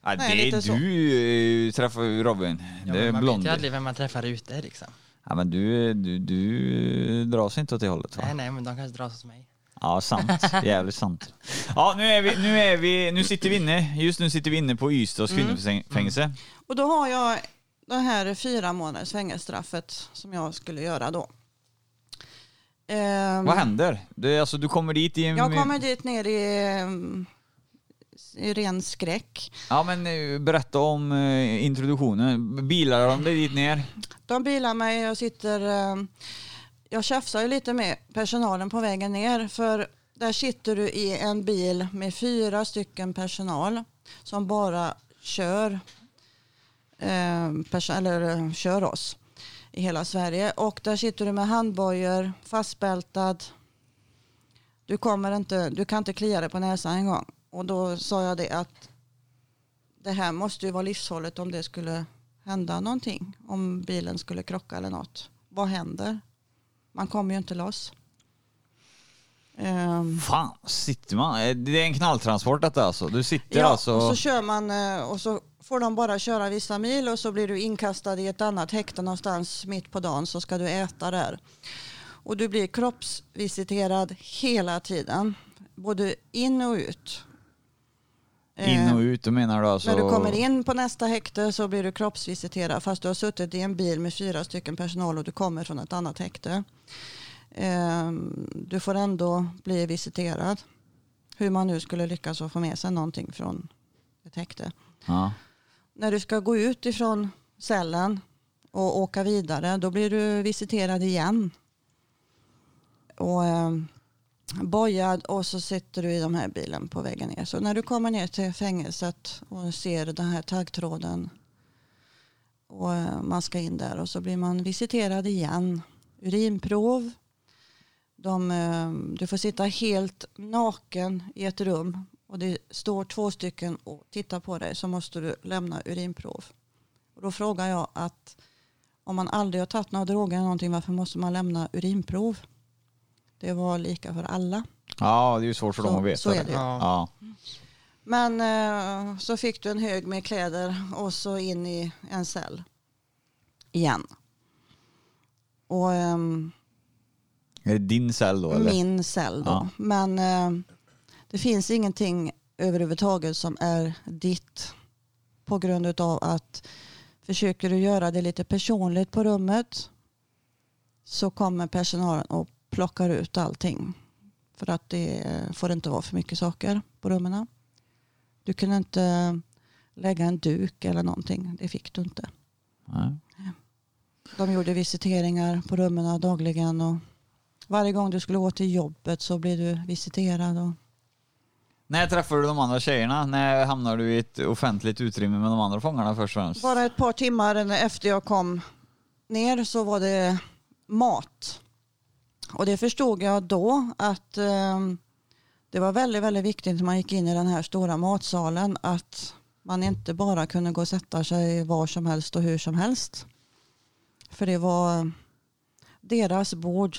Ja, Nej, det är lite så. du eh, träffar Robin. Ja, det är men man vet ju Blondie. aldrig vem man träffar ute liksom. Ja, men du, du, du dras inte åt det hållet va? Nej, nej, men de kanske dras hos mig. Ja, sant. Jävligt sant. Ja, nu är vi, nu är vi, nu sitter vi inne, just nu sitter vi inne på Ystads Mm. kvinnofängelse. Och då har jag det här fyra månaders fängelsestraffet som jag skulle göra då. Ehm, Vad händer? Är alltså, du kommer dit i en... Jag kommer dit ner i, i ren skräck. Ja, men eh, berätta om eh, introduktionen. Bilar de dig dit ner? De bilar mig, jag sitter... ehm, Jag tjafsar ju lite med personalen på vägen ner för där sitter du i en bil med fyra stycken personal som bara kör, eh, eller, eh, kör oss i hela Sverige. Och där sitter du med handbojor, fastbältad. Du, kommer inte, du kan inte klia dig på näsan en gång. Och då sa jag det att det här måste ju vara livshållet om det skulle hända någonting. Om bilen skulle krocka eller något. Vad händer? Man kommer ju inte loss. Ehm, Fan, sitter man? Eh, Det är en knalltransport detta alltså? Du sitter ja, alltså... och så kör man eh, och så får de bara köra vissa mil och så blir du inkastad i ett annat häkte någonstans mitt på dagen så ska du äta där. Och du blir kroppsvisiterad hela tiden. Både in och ut. In Eh, och ut, då menar du alltså... När du kommer in på nästa häkte så blir du kroppsvisiterad fast du har suttit i en bil med fyra stycken personal och du kommer från ett annat häkte. Ehm, Du får ändå bli visiterad. Hur man nu skulle lyckas få med sig någonting från ett häkte. Ja när du ska gå ut ifrån cellen och åka vidare, då blir du visiterad igen. Och eh, bojad och så sitter du i den här bilen på vägen ner. Så när du kommer ner till fängelset och ser den här taggtråden och eh, man ska in där och så blir man visiterad igen. Urinprov. De, eh, du får sitta helt naken i ett rum och det står två stycken och tittar på dig så måste du lämna urinprov. Och då frågar jag att om man aldrig har tagit några droger eller någonting varför måste man lämna urinprov? Det var lika för alla. Ja, det är ju svårt för Så- dem att veta. så är det ju. Ja. Men eh, så fick du en hög med kläder och så in i en cell igen. Och ehm, Är det din cell då eller? min cell då. Ja. Men eh, det finns ingenting överhuvudtaget som är ditt på grund av att försöker du göra det lite personligt på rummet så kommer personalen och plockar ut allting. För att det får inte vara för mycket saker på rummen. Du kunde inte lägga en duk eller någonting. Det fick du inte. Nej. De gjorde visiteringar på rummen dagligen och varje gång du skulle gå till jobbet så blev du visiterad. Och När träffade du de andra tjejerna? När hamnade du i ett offentligt utrymme med de andra fångarna först och främst? bara ett par timmar efter jag kom ner så var det mat. Och det förstod jag då att eh, det var väldigt, väldigt viktigt när man gick in i den här stora matsalen att man inte bara kunde gå och sätta sig var som helst och hur som helst. För det var deras bord.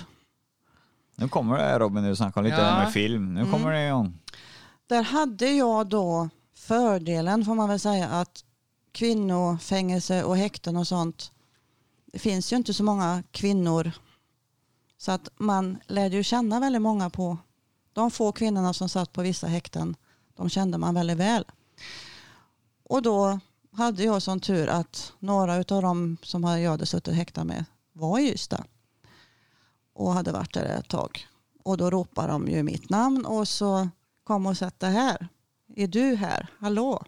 Nu kommer det Robin, du snackade lite Ja. med film. Nu kommer det igång. Där hade jag då fördelen får man väl säga att kvinnofängelse och häkten och sånt. Det finns ju inte så många kvinnor. Så att man lärde ju känna väldigt många på de få kvinnorna som satt på vissa häkten. De kände man väldigt väl. Och då hade jag sån tur att några av dem som jag hade suttit häktad med var i Ystad. Och hade varit där ett tag. Och då ropade de ju mitt namn och så kom och sätt dig här. Är du här? Hallå?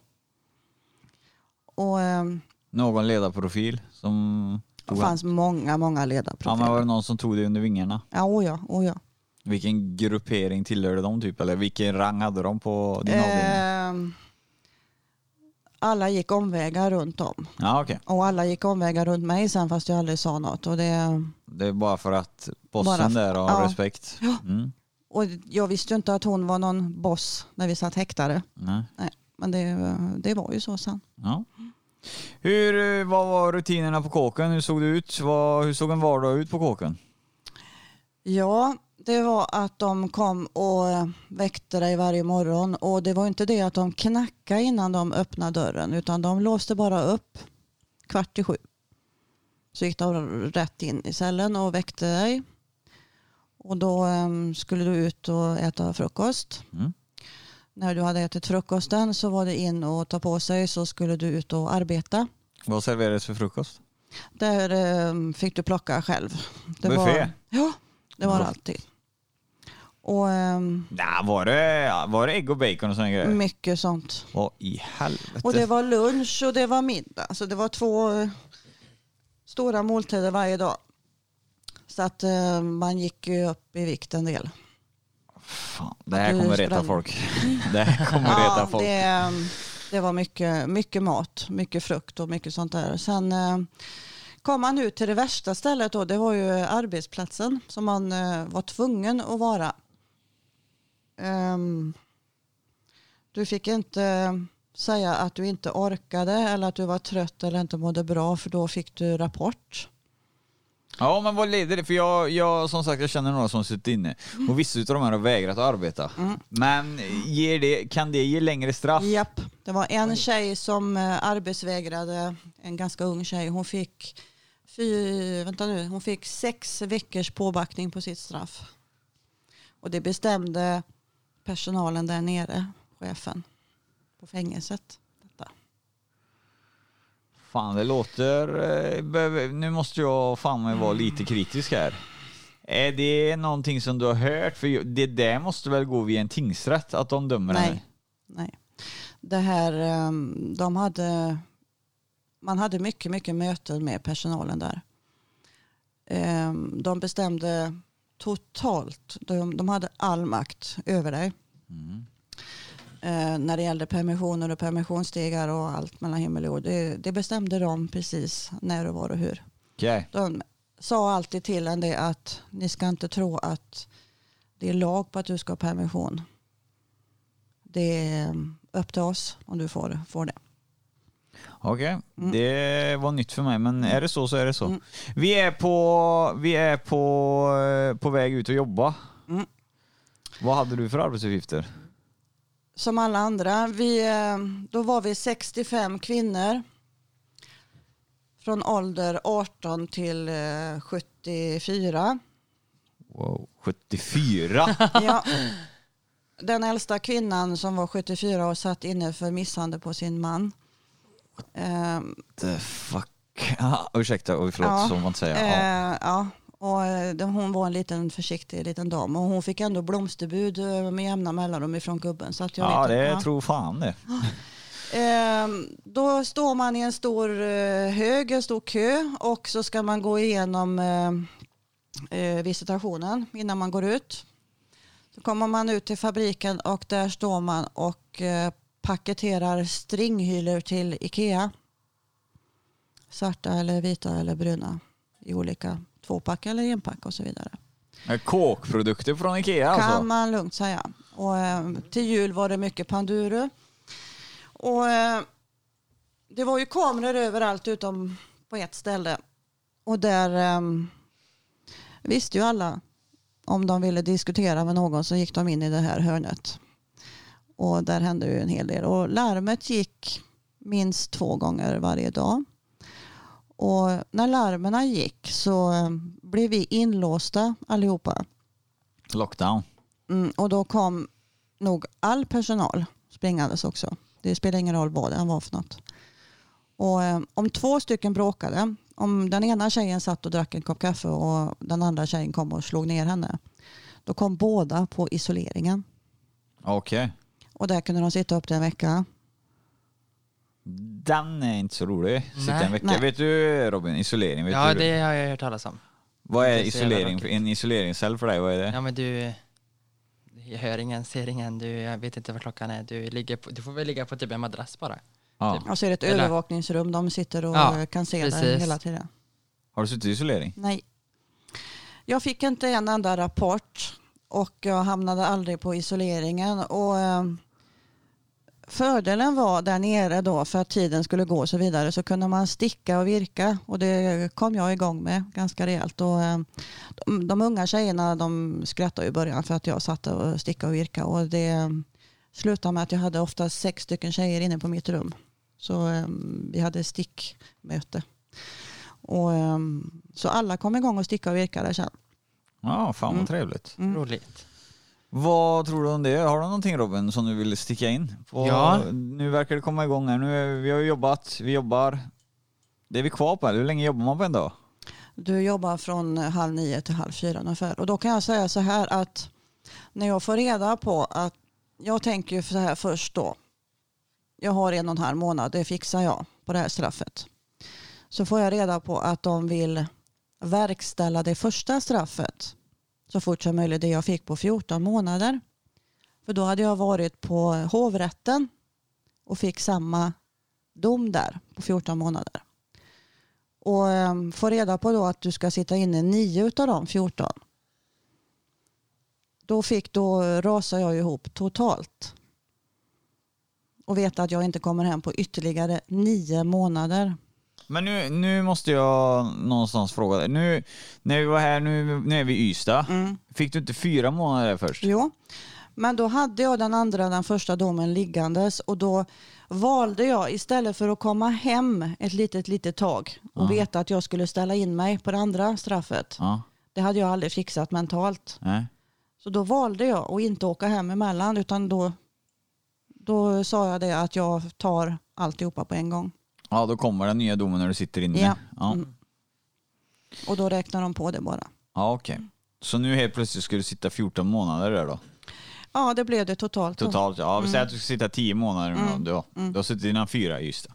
Och ehm, Någon ledarprofil som... det tog fanns många, många Ja, ledarprofiler. men var det någon som tog dig under vingarna? Ja, oh ja, oh ja. Vilken gruppering tillhörde de typ? Eller vilken rang hade de på din avdelning? Ehm, alla gick omvägar runt om. Ja, okej. Och alla gick omvägar runt mig sen fast jag aldrig sa något. Och, det, Det är bara för att bossen Bara där har ja. respekt. Ja. Mm. Och jag visste ju inte att hon var någon boss när vi satt häktade. Nej. Men det, det var ju så sen. Ja. Hur, eh, vad var rutinerna på kåken? Hur såg det ut? Vad, hur såg en vardag ut på kåken? Ja, det var att de kom och väckte dig varje morgon och det var inte det att de knackade innan de öppnade dörren utan de låste bara upp kvart i sju. Så gick de rätt in i cellen och väckte dig. Och då em, skulle du ut och äta frukost. Mm. När du hade ätit frukosten så var det in och ta på sig så skulle du ut och arbeta. Vad serverades för frukost? Där em, fick du plocka själv. Det Buffé? Var, ja, det var det alltid. Och em, Nej, var det, var det ägg och bacon och sådana grejer? mycket sånt. Vad i helvete? Och det var lunch och det var middag. Så det var två eh, stora måltider varje dag. Så att eh, man gick ju upp i vikt en del. Fan, det här kommer reta sprang. folk. Det här kommer reta folk. det, eh, det var mycket, mycket mat, mycket frukt och mycket sånt där. Sen eh, kom man ut till det värsta stället då. Det var ju arbetsplatsen som man eh, var tvungen att vara. Ehm, du fick inte säga att du inte orkade eller att du var trött eller inte mådde bra för då fick du rapport. Ja, men vad leder det? För jag, jag, som sagt, jag känner några som sitter inne. Mm. Och vissa utav de här har vägrat att arbeta. Men ger det, kan det ge längre straff? Japp, det var en tjej som eh, arbetsvägrade, en ganska ung tjej. Hon fick, fy, vänta nu, hon fick sex veckors påbackning på sitt straff. Och det bestämde personalen där nere, chefen på fängelset. Fan, det låter... eh, Nu måste jag fan mig vara lite kritisk här. Är det någonting som du har hört? För det där måste väl gå via en tingsrätt, att de dömer henne? Nej, nej. Det här, ehm, de hade man hade mycket, mycket möten med personalen där. Eh, de bestämde totalt, de, de hade all makt över dig. Mm. Eh, när det gällde permissioner och permissionsstegar och allt mellan himmel och jord. Det, det bestämde de precis när och var och hur. Okej. De sa alltid till en det att ni ska inte tro att det är lag på att du ska ha permission. Det är upp till oss om du får, får det. Okej, Mm. det var nytt för mig, men är det så så är det så. Mm. Vi är på, vi är på, eh, på väg ut och jobba. Mm. Vad hade du för arbetsuppgifter? Som alla andra. Vi, eh, då var vi 65 kvinnor. Från ålder 18 till eh, 74. Wow. 74? Ja. Den äldsta kvinnan som var 74 och satt inne för misshandel på sin man. Eh, The fuck? Ah, ursäkta, förlåt, Ja, så man säga. Ja. Eh, ja, och eh, hon var en liten försiktig liten dam och hon fick ändå blomsterbud eh, med jämna mellanrum ifrån gubben. Så att jag ja, vet det inte. tror fan det. Eh, då står man i en stor eh, hög, en stor kö och så ska man gå igenom visitationen innan man går ut. Så kommer man ut till fabriken och där står man och paketerar stringhylor till Ikea. Svarta eller vita eller bruna i olika tvåpack eller enpack och så vidare. Kåkprodukter från Ikea alltså? Kan man lugnt säga. Och, eh, till jul var det mycket Panduro. Och, eh, det var ju kameror överallt utom på ett ställe. Och där eh, visste ju alla om de ville diskutera med någon så gick de in i det här hörnet. Och där hände ju en hel del. Och larmet gick minst två gånger varje dag. Och när larmerna gick så eh, blev vi inlåsta allihopa. Lockdown. Mm, och då kom nog all personal springandes också. Det spelar ingen roll vad det var för något. Och eh, om två stycken bråkade, om den ena tjejen satt och drack en kopp kaffe och den andra tjejen kom och slog ner henne, då kom båda på isoleringen. Okej. Och där kunde de sitta upp till en vecka. Den är inte så rolig. Sitta Nej. en vecka. Nej. Vet du Robin, isolering? Vet Ja, du? det har jag hört talas om. Vad är isolering? En isoleringscell för dig, vad är det? Ja, men du... Jag hör ingen, ser ingen, du, jag vet inte vad klockan är. Du, ligger på, du får väl ligga på typ en madrass bara. Ja. Och så är det ett Eller- övervakningsrum. De sitter och Ja, kan se dig precis. hela tiden. Har du suttit i isolering? Nej. Jag fick inte en enda rapport och jag hamnade aldrig på isoleringen. Och, eh, fördelen var där nere då för att tiden skulle gå och så vidare så kunde man sticka och virka och det kom jag igång med ganska rejält. Och, eh, de, de unga tjejerna de skrattade i början för att jag satt och stickade och virka och det slutade med att jag hade ofta sex stycken tjejer inne på mitt rum. Så eh, vi hade stickmöte. Och, ehm, så alla kom igång och sticka och virka där sen. Ja, fan vad Mm. trevligt. Mm. Roligt. Vad tror du om det? Har du någonting Robin som du vill sticka in? På, Ja. Nu verkar det komma igång här. Nu är, vi har jobbat, vi jobbar. Det är vi kvar på. här. Hur länge jobbar man på en dag? Du jobbar från halv nio till halv fyra ungefär. Och då kan jag säga så här att när jag får reda på att jag tänker ju så här först då. Jag har en och en halv månad, det fixar jag på det här straffet. Så får jag reda på att de vill verkställa det första straffet så fort som möjligt, det jag fick på 14 månader. För då hade jag varit på hovrätten och fick samma dom där på 14 månader. Och um, få reda på då att du ska sitta inne 9 av de 14. Då fick då rasade jag ihop totalt. Och veta att jag inte kommer hem på ytterligare nio månader. Men nu, nu måste jag någonstans fråga dig. Nu, när vi var här, nu, nu är vi i Ystad. Mm. Fick du inte fyra månader först? Jo, men då hade jag den andra, den första domen liggandes och då valde jag istället för att komma hem ett litet, litet tag och Ja. veta att jag skulle ställa in mig på det andra straffet. Ja. Det hade jag aldrig fixat mentalt. Nej. Så då valde jag att inte åka hem emellan utan då, då sa jag det att jag tar alltihopa på en gång. Ja, då kommer den nya domen när du sitter inne. Ja. Ja, Mm. Och då räknar de på det bara. ja okej. Så nu helt plötsligt ska du sitta 14 månader där då? Ja, det blev det totalt. Totalt ja. Vi säger att du ska sitta 10 månader nu Mm. då. Du, Mm. du har suttit innan fyra i Ystad.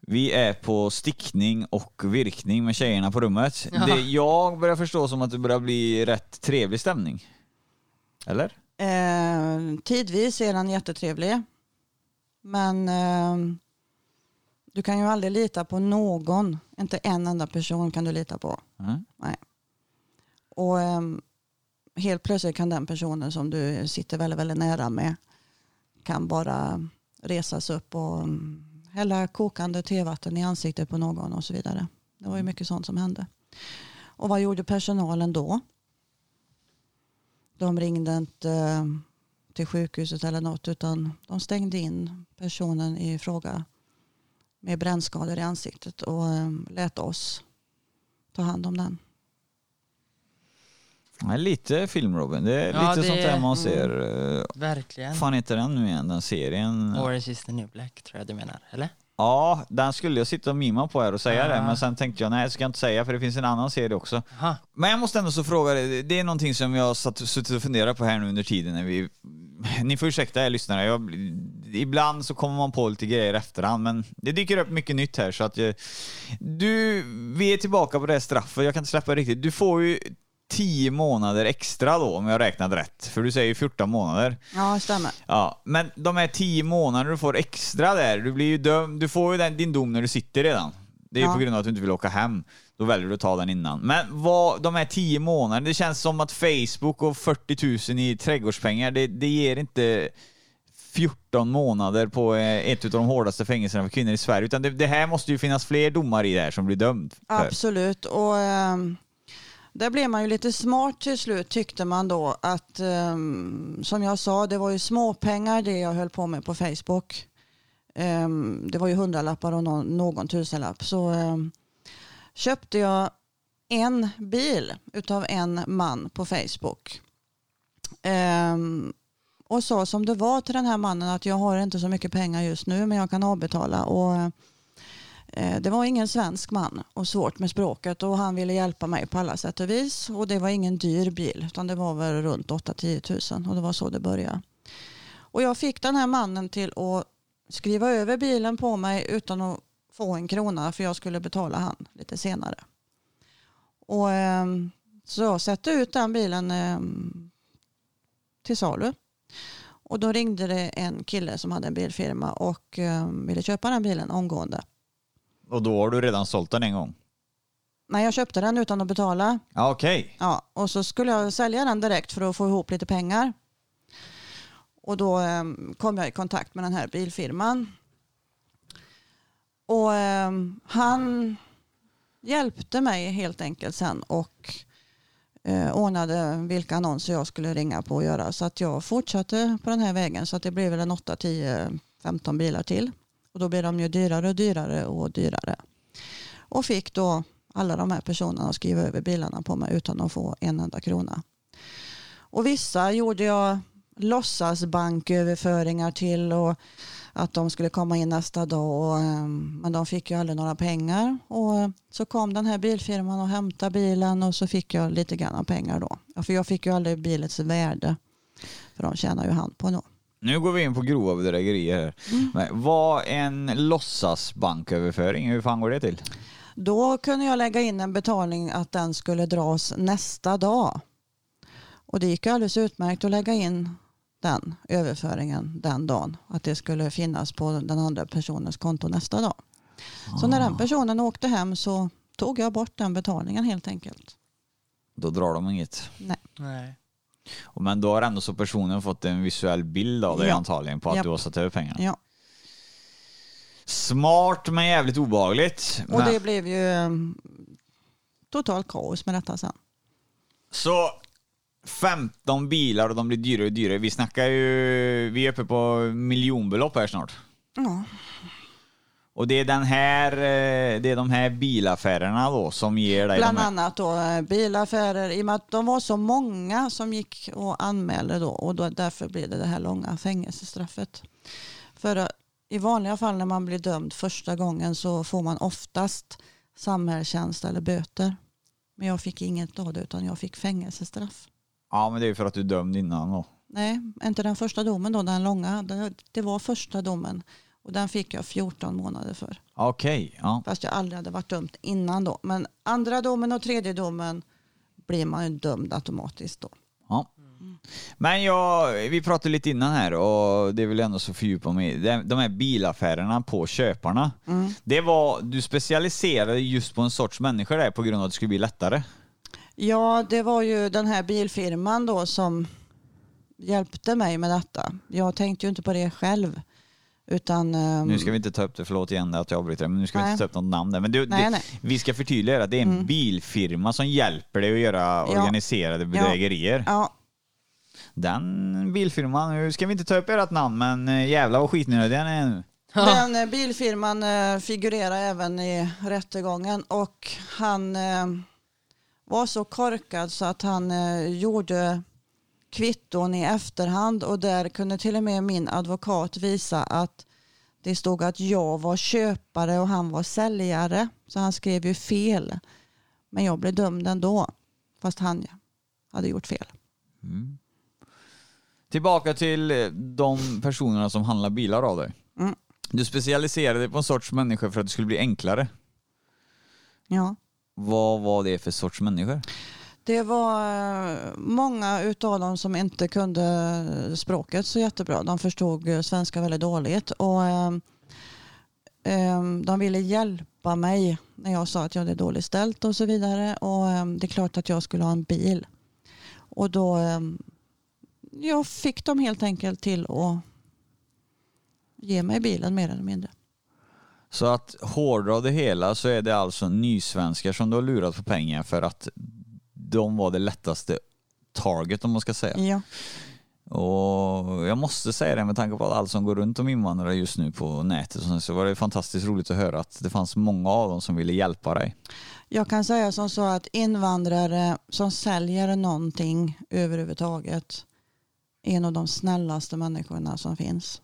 Vi är på stickning och virkning med tjejerna på rummet. Ja. Det jag börjar förstå som att det börjar bli rätt trevlig stämning. Eller? Eh, tidvis är den jättetrevlig. Men eh, du kan ju aldrig lita på någon. Inte en enda person kan du lita på. Mm. Och eh, helt plötsligt kan den personen som du sitter väldigt, väldigt nära med kan bara resas upp och mm, hälla kokande tevatten i ansiktet på någon och så vidare. Det var ju mycket sånt som hände. Och vad gjorde personalen då? De ringde inte eh, till sjukhuset eller något utan de stängde in personen i fråga med brännskador i ansiktet och eh, lät oss ta hand om den. Ja, lite film Robin. Det är Ja, lite det- sånt där man mm. ser. eh, Verkligen. fan heter den nu igen, den serien? Orange is the new black tror jag du menar, eller? Ja, den skulle jag sitta och mima på här och säga Ja. det, men sen tänkte jag nej, jag ska inte säga för det finns en annan serie också. Aha. Men jag måste ändå så fråga dig, det är någonting som jag har satt, suttit och funderat på här nu under tiden när vi... Ni får ursäkta er lyssnare, jag, ibland så kommer man på lite grejer efterhand, men det dyker upp mycket nytt här så att... jag- Du, vi är tillbaka på det här straffet, jag kan inte släppa det riktigt. Du får ju 10 månader extra då om jag räknat rätt, för du säger ju 14 månader. Ja, stämmer. Ja, men de här 10 månaderna du får extra där, du blir ju dömd, du får ju den, din dom när du sitter redan. Det är ju Ja. på grund av att du inte vill åka hem. Då väljer du att ta den innan. Men vad, de här 10 månaderna, det känns som att Facebook och 40 000 i trädgårdspengar, det, det ger inte 14 månader på eh, ett av de hårdaste fängelserna för kvinnor i Sverige. Utan det, det här måste ju finnas fler domar i det här som blir dömd för. Absolut. Och um... där blev man ju lite smart till slut tyckte man då att um, som jag sa det var ju småpengar det jag höll på med på Facebook. Um, det var ju hundralappar och någon, någon tusenlapp. Så um, köpte jag en bil utav en man på Facebook. Ehm, och sa som det var till den här mannen att jag har inte så mycket pengar just nu men jag kan avbetala. Och, eh, det var ingen svensk man och svårt med språket och han ville hjälpa mig på alla sätt och vis. Och det var ingen dyr bil utan det var väl runt 8-10 000 och det var så det började. Och jag fick den här mannen till att skriva över bilen på mig utan att få en krona för jag skulle betala han lite senare. Och, ehm, så jag satte ut den bilen ehm, till salu. Och då ringde det en kille som hade en bilfirma och ehm, ville köpa den bilen omgående. Och då har du redan sålt den en gång? Nej, jag köpte den utan att betala. Ja, okej. Ja, och så skulle jag sälja den direkt för att få ihop lite pengar. Och då kom jag i kontakt med den här bilfirman. Och eh, han hjälpte mig helt enkelt sen och eh, ordnade vilka annonser jag skulle ringa på och göra. Så att jag fortsatte på den här vägen så att det blev väl en 8, 10, 15 bilar till. Och då blir de ju dyrare och dyrare och dyrare. Och fick då alla de här personerna att skriva över bilarna på mig utan att få en enda krona. Och vissa gjorde jag låtsasbanköverföringar till och att de skulle komma in nästa dag. Och, ehm, men de fick ju aldrig några pengar. Och så kom den här bilfirman och hämtade bilen och så fick jag lite grann av pengar då. För jag fick ju aldrig bilets värde. För de tjänar ju hand på då. Nu går vi in på grova bedrägerier här. Men vad en låtsasbanköverföring, hur fan går det till? Då kunde jag lägga in en betalning att den skulle dras nästa dag. Och det gick alldeles utmärkt att lägga in den överföringen den dagen. Att det skulle finnas på den andra personens konto nästa dag. Så när den personen åkte hem så tog jag bort den betalningen helt enkelt. Då drar de inget. Nej. Nej. Och Men då har ändå så personen fått en visuell bild av dig Ja. antagligen på att Japp. du har satt över pengarna. Ja. Smart men jävligt obehagligt. Och Men- det blev ju um, totalt kaos med detta sen. Så 15 bilar och de blir dyrare och dyrare. Vi snackar ju, vi är uppe på miljonbelopp här snart. Ja. Och det är den här, eh, det är de här bilaffärerna då som ger dig Bland de här. annat då eh, bilaffärer i och med att de var så många som gick och anmälde då och då, därför blev det det här långa fängelsestraffet. För i vanliga fall när man blir dömd första gången så får man oftast samhällstjänst eller böter. Men jag fick inget av det utan jag fick fängelsestraff. Ja men det är ju för att du är dömd innan då. Nej, inte den första domen då, den långa. Det, var första domen. Och den fick jag 14 månader för. Okej, ja. Fast jag aldrig hade varit dömd innan då. Men andra domen och tredje domen blir man ju dömd automatiskt då. ja. Men jag, vi pratade lite innan här och det vill jag ändå så fördjupa mig. De här bilaffärerna på köparna. Det var, du specialiserade just på en sorts människor där på grund av att det skulle bli lättare. Ja, det var ju den här bilfirman då som hjälpte mig med detta. Jag tänkte ju inte på det själv. Utan, ehm, Nu ska vi inte ta upp det, förlåt igen att jag avbryter, men nu ska vi Nej. inte ta upp något namn där. Men du, Nej, det, nej. vi ska förtydliga att det är en bilfirma som hjälper dig att göra organiserade bedrägerier. Ja, Den bilfirman, nu ska vi inte ta upp ert namn, men eh, jävlar vad skitnödig den är nu. Den eh, bilfirman eh, figurerar även i rättegången och han var så korkad så att han eh, gjorde kvitton i efterhand och där kunde till och med min advokat visa att det stod att jag var köpare och han var säljare. Så han skrev ju fel. Men jag blev dömd ändå fast han hade gjort fel. Tillbaka till eh, de personerna som handlar bilar av dig. Mm. Du specialiserade dig på en sorts människor för att det skulle bli enklare. Ja. Vad var det för sorts människor? Det var eh, många utav dem som inte kunde språket så jättebra. De förstod eh, svenska väldigt dåligt och ehm, ehm, de ville hjälpa mig när jag sa att jag hade dåligt ställt och så vidare. Och ehm, det är klart att jag skulle ha en bil. Och då jag fick dem helt enkelt till att ge mig bilen mer eller mindre. Så att hårdra det hela så är det alltså nysvenskar som du har lurat på pengar för att de var det lättaste target om man ska säga. Ja. Och jag måste säga det med tanke på allt som går runt om invandrare just nu på nätet så var det fantastiskt roligt att höra att det fanns många av dem som ville hjälpa dig. Jag kan säga som så att invandrare som säljer någonting överhuvudtaget är en av de snällaste människorna som finns.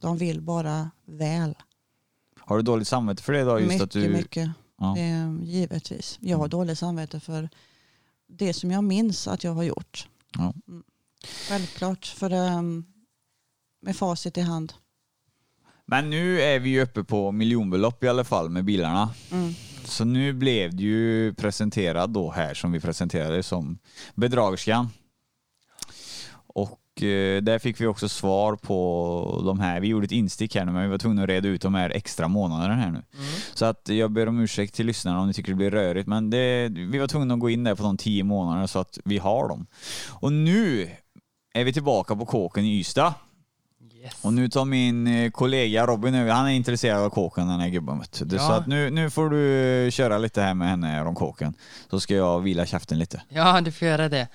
De vill bara väl. Har du dåligt samvete för det då? Just mycket, att du... mycket. Ja. Eh, givetvis. Jag har dåligt samvete för det som jag minns att jag har gjort. Ja. Mm. Självklart, för um, med facit i hand. Men nu är vi ju uppe på miljonbelopp i alla fall med bilarna. Mm. Så nu blev du ju presenterad då här som vi presenterade som bedragerskan. Och där fick vi också svar på de här. Vi gjorde ett instick här nu men vi var tvungna att reda ut de här extra månaderna här nu. Så att jag ber om ursäkt till lyssnarna om ni tycker det blir rörigt men det, vi var tvungna att gå in där på de tio månaderna så att vi har dem. Och nu är vi tillbaka på kåken i Ystad. Yes. Och nu tar min eh, kollega Robin över. Han är intresserad av kåken den här gubben. Ja. Så att nu, nu får du köra lite här med henne om kåken. Så ska jag vila käften lite. Ja, du får göra det.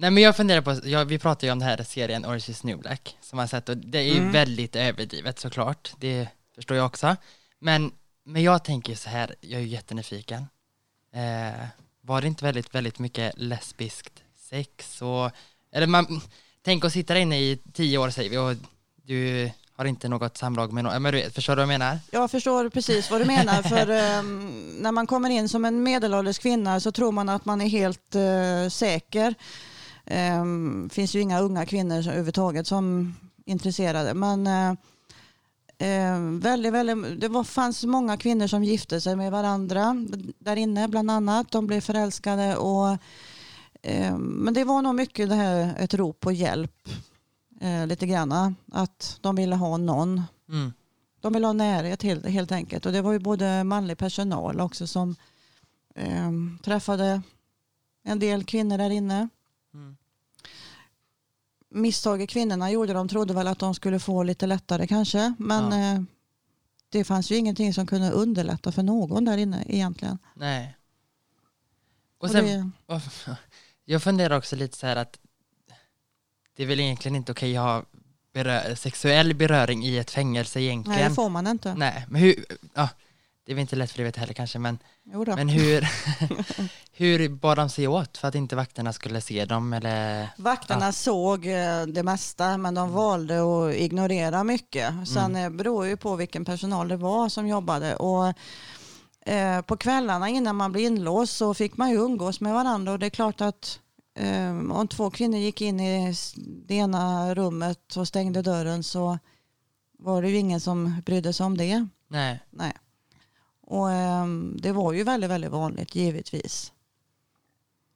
Nej men jag funderar på, ja, vi pratar ju om den här serien Orange is New Black som man sett och det är ju väldigt överdrivet såklart, det förstår jag också. Men, men jag tänker så här, jag är ju jättenyfiken. Eh, var det inte väldigt, väldigt mycket lesbiskt sex och, eller man, tänk att sitta där inne i tio år säger vi och du har inte något samlag med någon, men du vet, förstår du vad jag menar? Jag förstår precis vad du menar. För ehm, när man kommer in som en medelålders kvinna så tror man att man är helt eh, säker. Det finns ju inga unga kvinnor som, överhuvudtaget som intresserade. Men eh, väldigt, väldigt, det var, fanns många kvinnor som gifte sig med varandra där inne bland annat. De blev förälskade och eh, men det var nog mycket det här ett rop på hjälp. Eh, lite granna. Att de ville ha någon Mm. de vill ha närhet helt, helt enkelt. Och det var ju både manlig personal också som eh, träffade en del kvinnor där inne. Misstaget kvinnorna gjorde, de trodde väl att de skulle få lite lättare kanske. Men Ja. eh, det fanns ju ingenting som kunde underlätta för någon där inne egentligen. Nej. Och Och sen, det, Och Jag funderar också lite så här att det är väl egentligen inte okej att ha berö- sexuell beröring i ett fängelse nej, egentligen. det får man inte. Nej, men hur, ja, det är väl inte lättskrivet heller kanske, men, men hur, hur bar de sig åt för att inte vakterna skulle se dem eller? Vakterna såg eh, det mesta men de valde att ignorera mycket. Sen mm. beror ju på vilken personal det var som jobbade. Och, eh, på kvällarna innan man blev inlåst så fick man ju umgås med varandra och det är klart att eh, om två kvinnor gick in i det ena rummet och stängde dörren så var det ju ingen som brydde sig om det. Nej. Nej. Och ehm, det var ju väldigt, väldigt vanligt givetvis.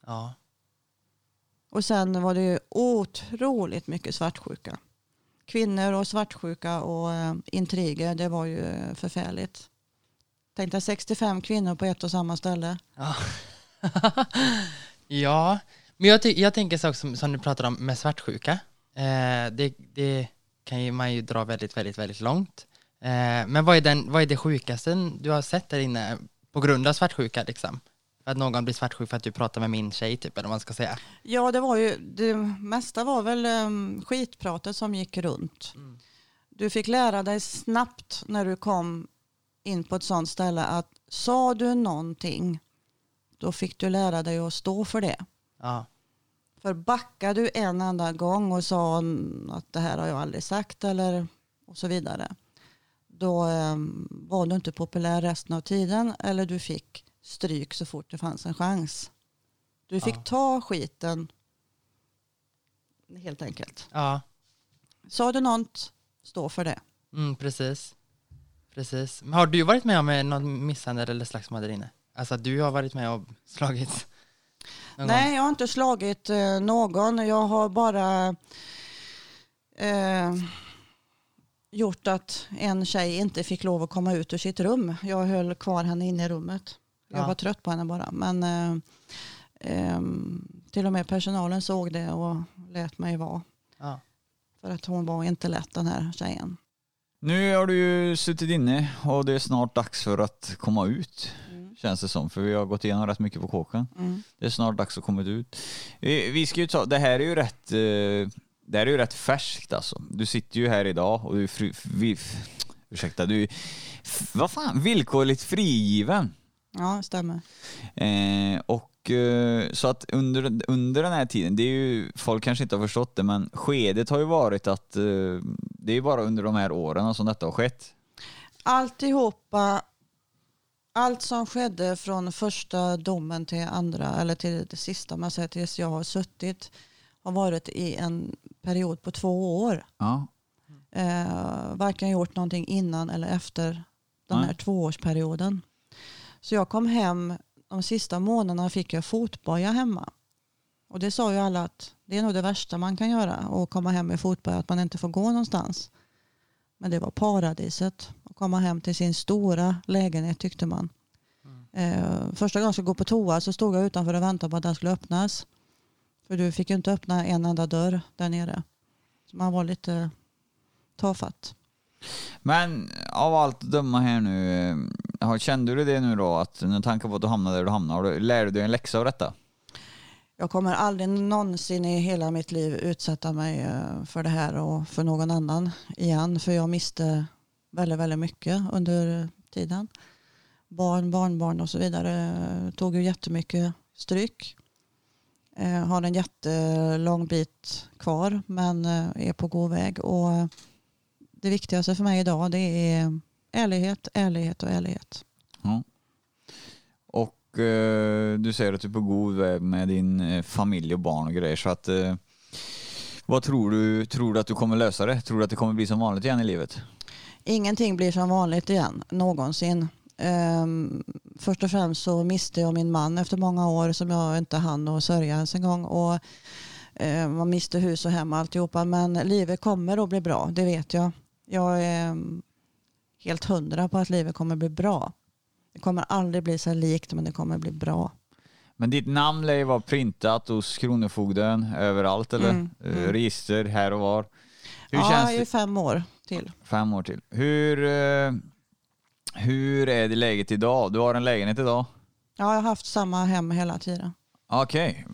Ja. Och sen var det ju otroligt mycket svartsjuka. Kvinnor och svartsjuka och eh, intriger, det var ju förfärligt. Tänk dig 65 kvinnor på ett och samma ställe. Ja. ja, men jag, jag tänker så som, som du pratar om med svartsjuka. Eh, det, det kan ju man ju dra väldigt, väldigt, väldigt långt. Eh, men vad är, den, vad är det sjukaste du har sett där inne på grund av svartsjuka liksom? Att någon blir svartsjuk för att du pratar med min tjej typ, eller vad man ska säga. Ja, det var ju, det mesta var väl um, skitpratet som gick runt. Du fick lära dig snabbt när du kom in på ett sånt ställe att sa du någonting, då fick du lära dig att stå för det. Ja, För backar du en enda gång och sa mm, att det här har jag aldrig sagt eller och så vidare, då um, var du inte populär resten av tiden eller du fick stryk så fort det fanns en chans. Du fick Ja. ta skiten helt enkelt. ja. Sa du något, stå för det. Mm, precis. Precis. Men har du varit med om eh, någon misshandel eller slagsmål där inne? Alltså du har varit med och slagit? någon gång? Nej, jag har inte slagit eh, någon. Jag har bara eh, gjort att en tjej inte fick lov att komma ut ur sitt rum. Jag höll kvar henne inne i rummet. Jag Ja. var trött på henne bara. Men eh, eh, till och med personalen såg det och lät mig vara. Ja. För att hon var inte lätt den här tjejen. Nu har du ju suttit inne och det är snart dags för att komma ut. Känns det som, för vi har gått igenom rätt mycket på kåken. Mm. Det är snart dags att komma ut. Vi, vi ska ju ta, det här är ju rätt, eh, det här är ju rätt färskt alltså. Du sitter ju här idag och du är fri, vi, ursäkta, du vad fan, villkorligt frigiven. Ja, stämmer. Eh, och eh, så att under, under den här tiden, det är ju, folk kanske inte har förstått det, men skedet har ju varit att eh, det är bara under de här åren som detta har skett. alltihopa, allt som skedde från första domen till andra, eller till det sista, man säger tills jag har suttit, har varit i en period på två år. Ja. Eh, varken gjort någonting innan eller efter den Nej. här tvåårsperioden. Så jag kom hem, de sista månaderna fick jag fotboja hemma. Och det sa ju alla att det är nog det värsta man kan göra, att komma hem med fotboja, att man inte får gå någonstans. Men det var paradiset att komma hem till sin stora lägenhet tyckte man. Eh, första gången jag skulle gå på toa så stod jag utanför och väntade på att den skulle öppnas. För du fick ju inte öppna en enda dörr där nere. Så man var lite tafatt. Men av allt att döma här nu, eh, kände du det nu då att med tanke på att du hamnade där du hamnade, lärde du dig en läxa av detta? Jag kommer aldrig någonsin i hela mitt liv utsätta mig eh, för det här och för någon annan igen. För jag miste väldigt, väldigt mycket under tiden. Barn, barnbarn och så vidare eh, tog ju jättemycket stryk. Eh, Har en jättelång bit kvar men eh, är på god väg. Och det viktigaste för mig idag det är ärlighet, ärlighet och ärlighet. Ja. Och eh, du säger att du är på god väg med din eh, familj och barn och grejer så att eh, vad tror du, tror du att du kommer lösa det? Tror du att det kommer bli som vanligt igen i livet? Ingenting blir som vanligt igen, någonsin. Um, först och främst så miste jag min man efter många år som jag inte hann att sörja ens en gång. Och, eh, man miste hus och hem och alltihopa. Men livet kommer att bli bra, det vet jag. Jag är mm, helt hundra på att livet kommer bli bra. Det kommer aldrig bli så likt men det kommer bli bra. Men ditt namn lär ju vara printat hos Kronofogden överallt eller? Mm, Eh, mm. Register här och var. Hur ja, känns i det? fem år till. Fem år till. Hur, eh, hur är det läget idag? Du har en lägenhet idag? Ja, jag har haft samma hem hela tiden. Okej,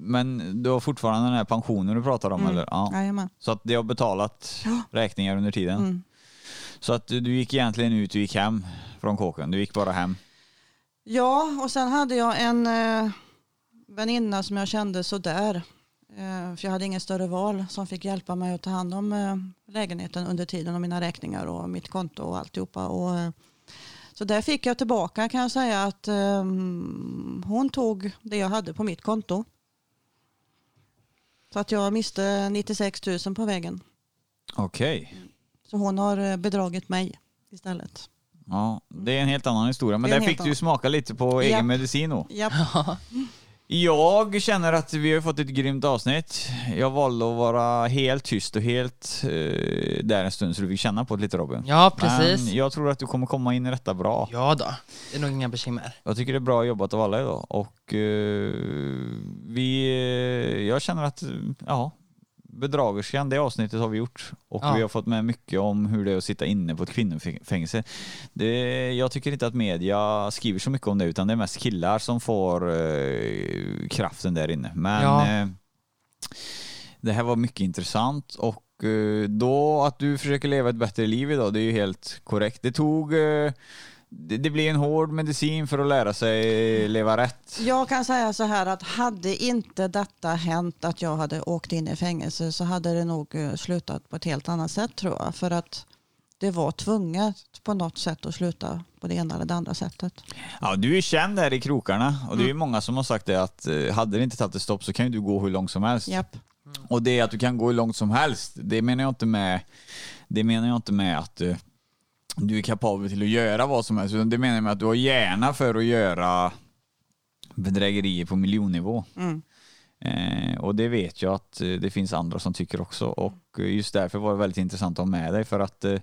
men du har fortfarande den här pensionen du pratar om Mm. eller? Ja. Jajamän. Så att det har betalat Ja. räkningar under tiden? Mm. Så att du, du gick egentligen ut, du gick hem från kåken, du gick bara hem? Ja, och sen hade jag en eh, väninna som jag kände sådär. Eh, för jag hade ingen större val som fick hjälpa mig att ta hand om eh, lägenheten under tiden och mina räkningar och mitt konto och alltihopa. Och, eh, så där fick jag tillbaka kan jag säga att eh, hon tog det jag hade på mitt konto. Så att jag miste 96 000 på vägen. Okej. Så hon har eh, bedragit mig istället. Ja, det är en helt annan historia. Men där fick du annan. smaka lite på egen Japp. medicin då. Japp. Jag känner att vi har fått ett grymt avsnitt. Jag valde att vara helt tyst och helt eh, där en stund så du fick känna på det lite Robin. Ja, precis. Men jag tror att du kommer komma in i detta bra. Ja då, det är nog inga bekymmer. Jag tycker det är bra jobbat av alla idag och eh, vi, eh, jag känner att, ja, bedragerskan, det avsnittet har vi gjort och Ja. vi har fått med mycket om hur det är att sitta inne på ett kvinnofängelse. Det, jag tycker inte att media skriver så mycket om det utan det är mest killar som får eh, kraften där inne. Men Ja. eh, det här var mycket intressant och eh, då att du försöker leva ett bättre liv idag, det är ju helt korrekt. Det tog eh, det, det blir en hård medicin för att lära sig leva rätt. Jag kan säga så här att hade inte detta hänt att jag hade åkt in i fängelse så hade det nog eh, slutat på ett helt annat sätt tror jag. För att det var tvunget på något sätt att sluta på det ena eller det andra sättet. Ja, du är känd där i krokarna och det är ju många som har sagt det att eh, hade det inte tagit ett stopp så kan ju du gå hur långt som helst. Japp. Och det att du kan gå hur långt som helst, det menar jag inte med, det menar jag inte med att eh, du är kapabel till att göra vad som helst, det menar jag med att du har hjärna för att göra bedrägerier på miljonnivå. Mm. Eh, och det vet jag att eh, det finns andra som tycker också och eh, just därför var det väldigt intressant att ha med dig för att eh,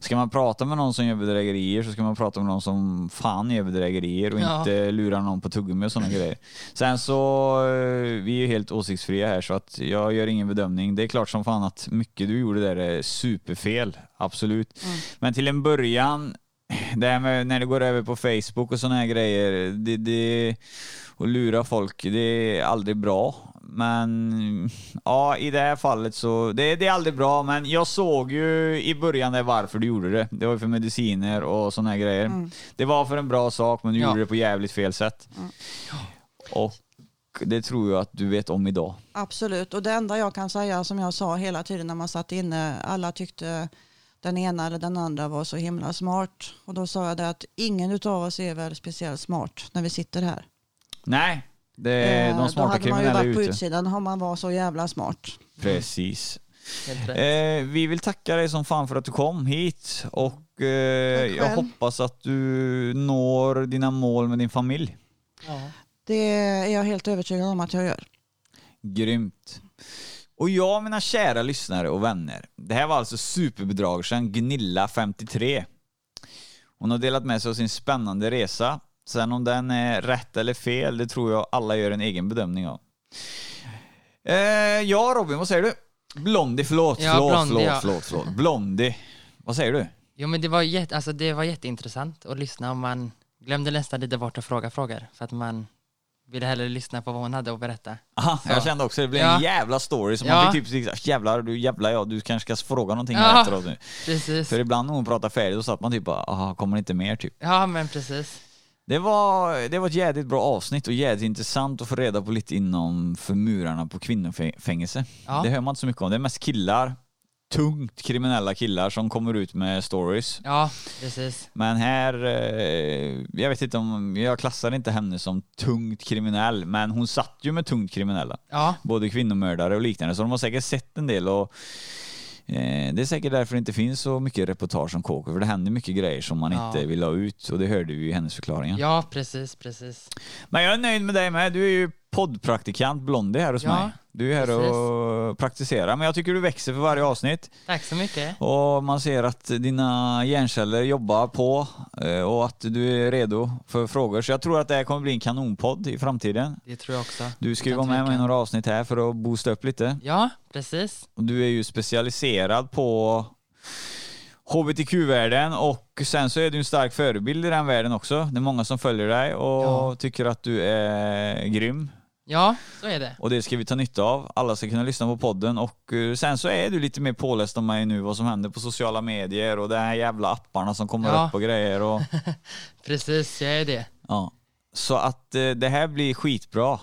ska man prata med någon som gör bedrägerier så ska man prata med någon som fan gör bedrägerier och Ja. inte lura någon på tuggummi och sådana grejer. Sen så, eh, vi är ju helt åsiktsfria här så att jag gör ingen bedömning. Det är klart som fan att mycket du gjorde där är superfel, absolut. Men till en början, det här med när det går över på Facebook och sådana här grejer, det, det, och lura folk, det är aldrig bra. Men ja, i det här fallet så, det, det är aldrig bra, men jag såg ju i början där varför du gjorde det. Det var ju för mediciner och sådana här grejer. Det var för en bra sak, men du Ja. gjorde det på jävligt fel sätt. Och det tror jag att du vet om idag. Absolut. Och det enda jag kan säga som jag sa hela tiden när man satt inne, alla tyckte den ena eller den andra var så himla smart. Och då sa jag det att ingen av oss är väl speciellt smart när vi sitter här. Nej, det, Eh, de då smarta hade man ju kriminella är varit på ute. utsidan har man var så jävla smart. Precis. Eh, vi vill tacka dig som fan för att du kom hit och eh, jag hoppas att du når dina mål med din familj. Ja. Det är jag helt övertygad om att jag gör. Grymt. Och jag mina kära lyssnare och vänner, det här var alltså superbedragersen Gnilla53. Hon har delat med sig av sin spännande resa. Sen om den är rätt eller fel, det tror jag alla gör en egen bedömning av. Eh, ja Robin, vad säger du? Blondie, förlåt, Ja, förlåt, Blondie, förlåt, ja. förlåt, förlåt. Blondie. Vad säger du? Jo men det var, jätte, alltså, det var jätteintressant att lyssna och man glömde nästan lite bort att fråga frågor för att man ville hellre lyssna på vad hon hade att berätta. Aha, Så. jag kände också det blev Ja. en jävla story som Ja. man fick typ så- jävlar, du jävlar ja, du kanske ska fråga någonting Ja. efteråt nu. Precis. För ibland när hon pratar färdigt då satt man typ bara, aha, kommer det inte mer typ. Ja men precis. Det var, det var ett jävligt bra avsnitt och jävligt intressant att få reda på lite inom för murarna på kvinnofängelse. Ja. Det hör man inte så mycket om. Det är mest killar, tungt kriminella killar som kommer ut med stories. Ja, precis. Men här, eh, jag vet inte om, jag klassar inte henne som tungt kriminell, men hon satt ju med tungt kriminella. Ja, Både kvinnomördare och liknande, så de har säkert sett en del och det är säkert därför det inte finns så mycket reportage om KK, för det händer mycket grejer som man Ja. inte vill ha ut och det hörde vi i hennes förklaringar. ja precis, precis. Men jag är nöjd med dig med. Du är ju poddpraktikant Blondie här hos Ja, mig. Du är här precis. och praktiserar, men jag tycker du växer för varje avsnitt. Tack så mycket. Och man ser att dina hjärnceller jobbar på eh, och att du är redo för frågor. Så jag tror att det här kommer bli en kanonpodd i framtiden. Det tror jag också. Du ska ju vara med med i några avsnitt här för att boosta upp lite. Ja, precis. Och du är ju specialiserad på HBTQ-världen och sen så är du en stark förebild i den världen också. Det är många som följer dig och Ja. tycker att du är grym. Ja, så är det. Och det ska vi ta nytta av. Alla ska kunna lyssna på podden och eh, sen så är du lite mer påläst om mig nu vad som händer på sociala medier och de här jävla apparna som kommer Ja. upp och grejer och Precis, jag är det. ja. Så att eh, det här blir skitbra.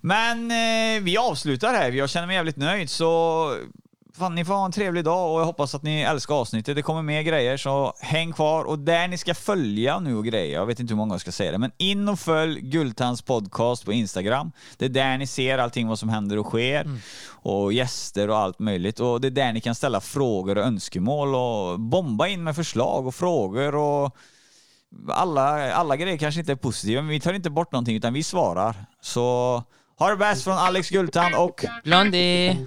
Men eh, vi avslutar här. Jag känner mig jävligt nöjd så fan, ni får ha en trevlig dag och jag hoppas att ni älskar avsnittet. Det kommer mer grejer, så häng kvar. Och där ni ska följa nu och grejer, jag vet inte hur många jag ska säga det, men in och följ Gultans podcast på Instagram. Det är där ni ser allting vad som händer och sker. Och gäster och allt möjligt. Och det är där ni kan ställa frågor och önskemål och bomba in med förslag och frågor och alla, alla grejer kanske inte är positiva, men vi tar inte bort någonting utan vi svarar. Så ha det bäst från Alex Gultan och Blondie!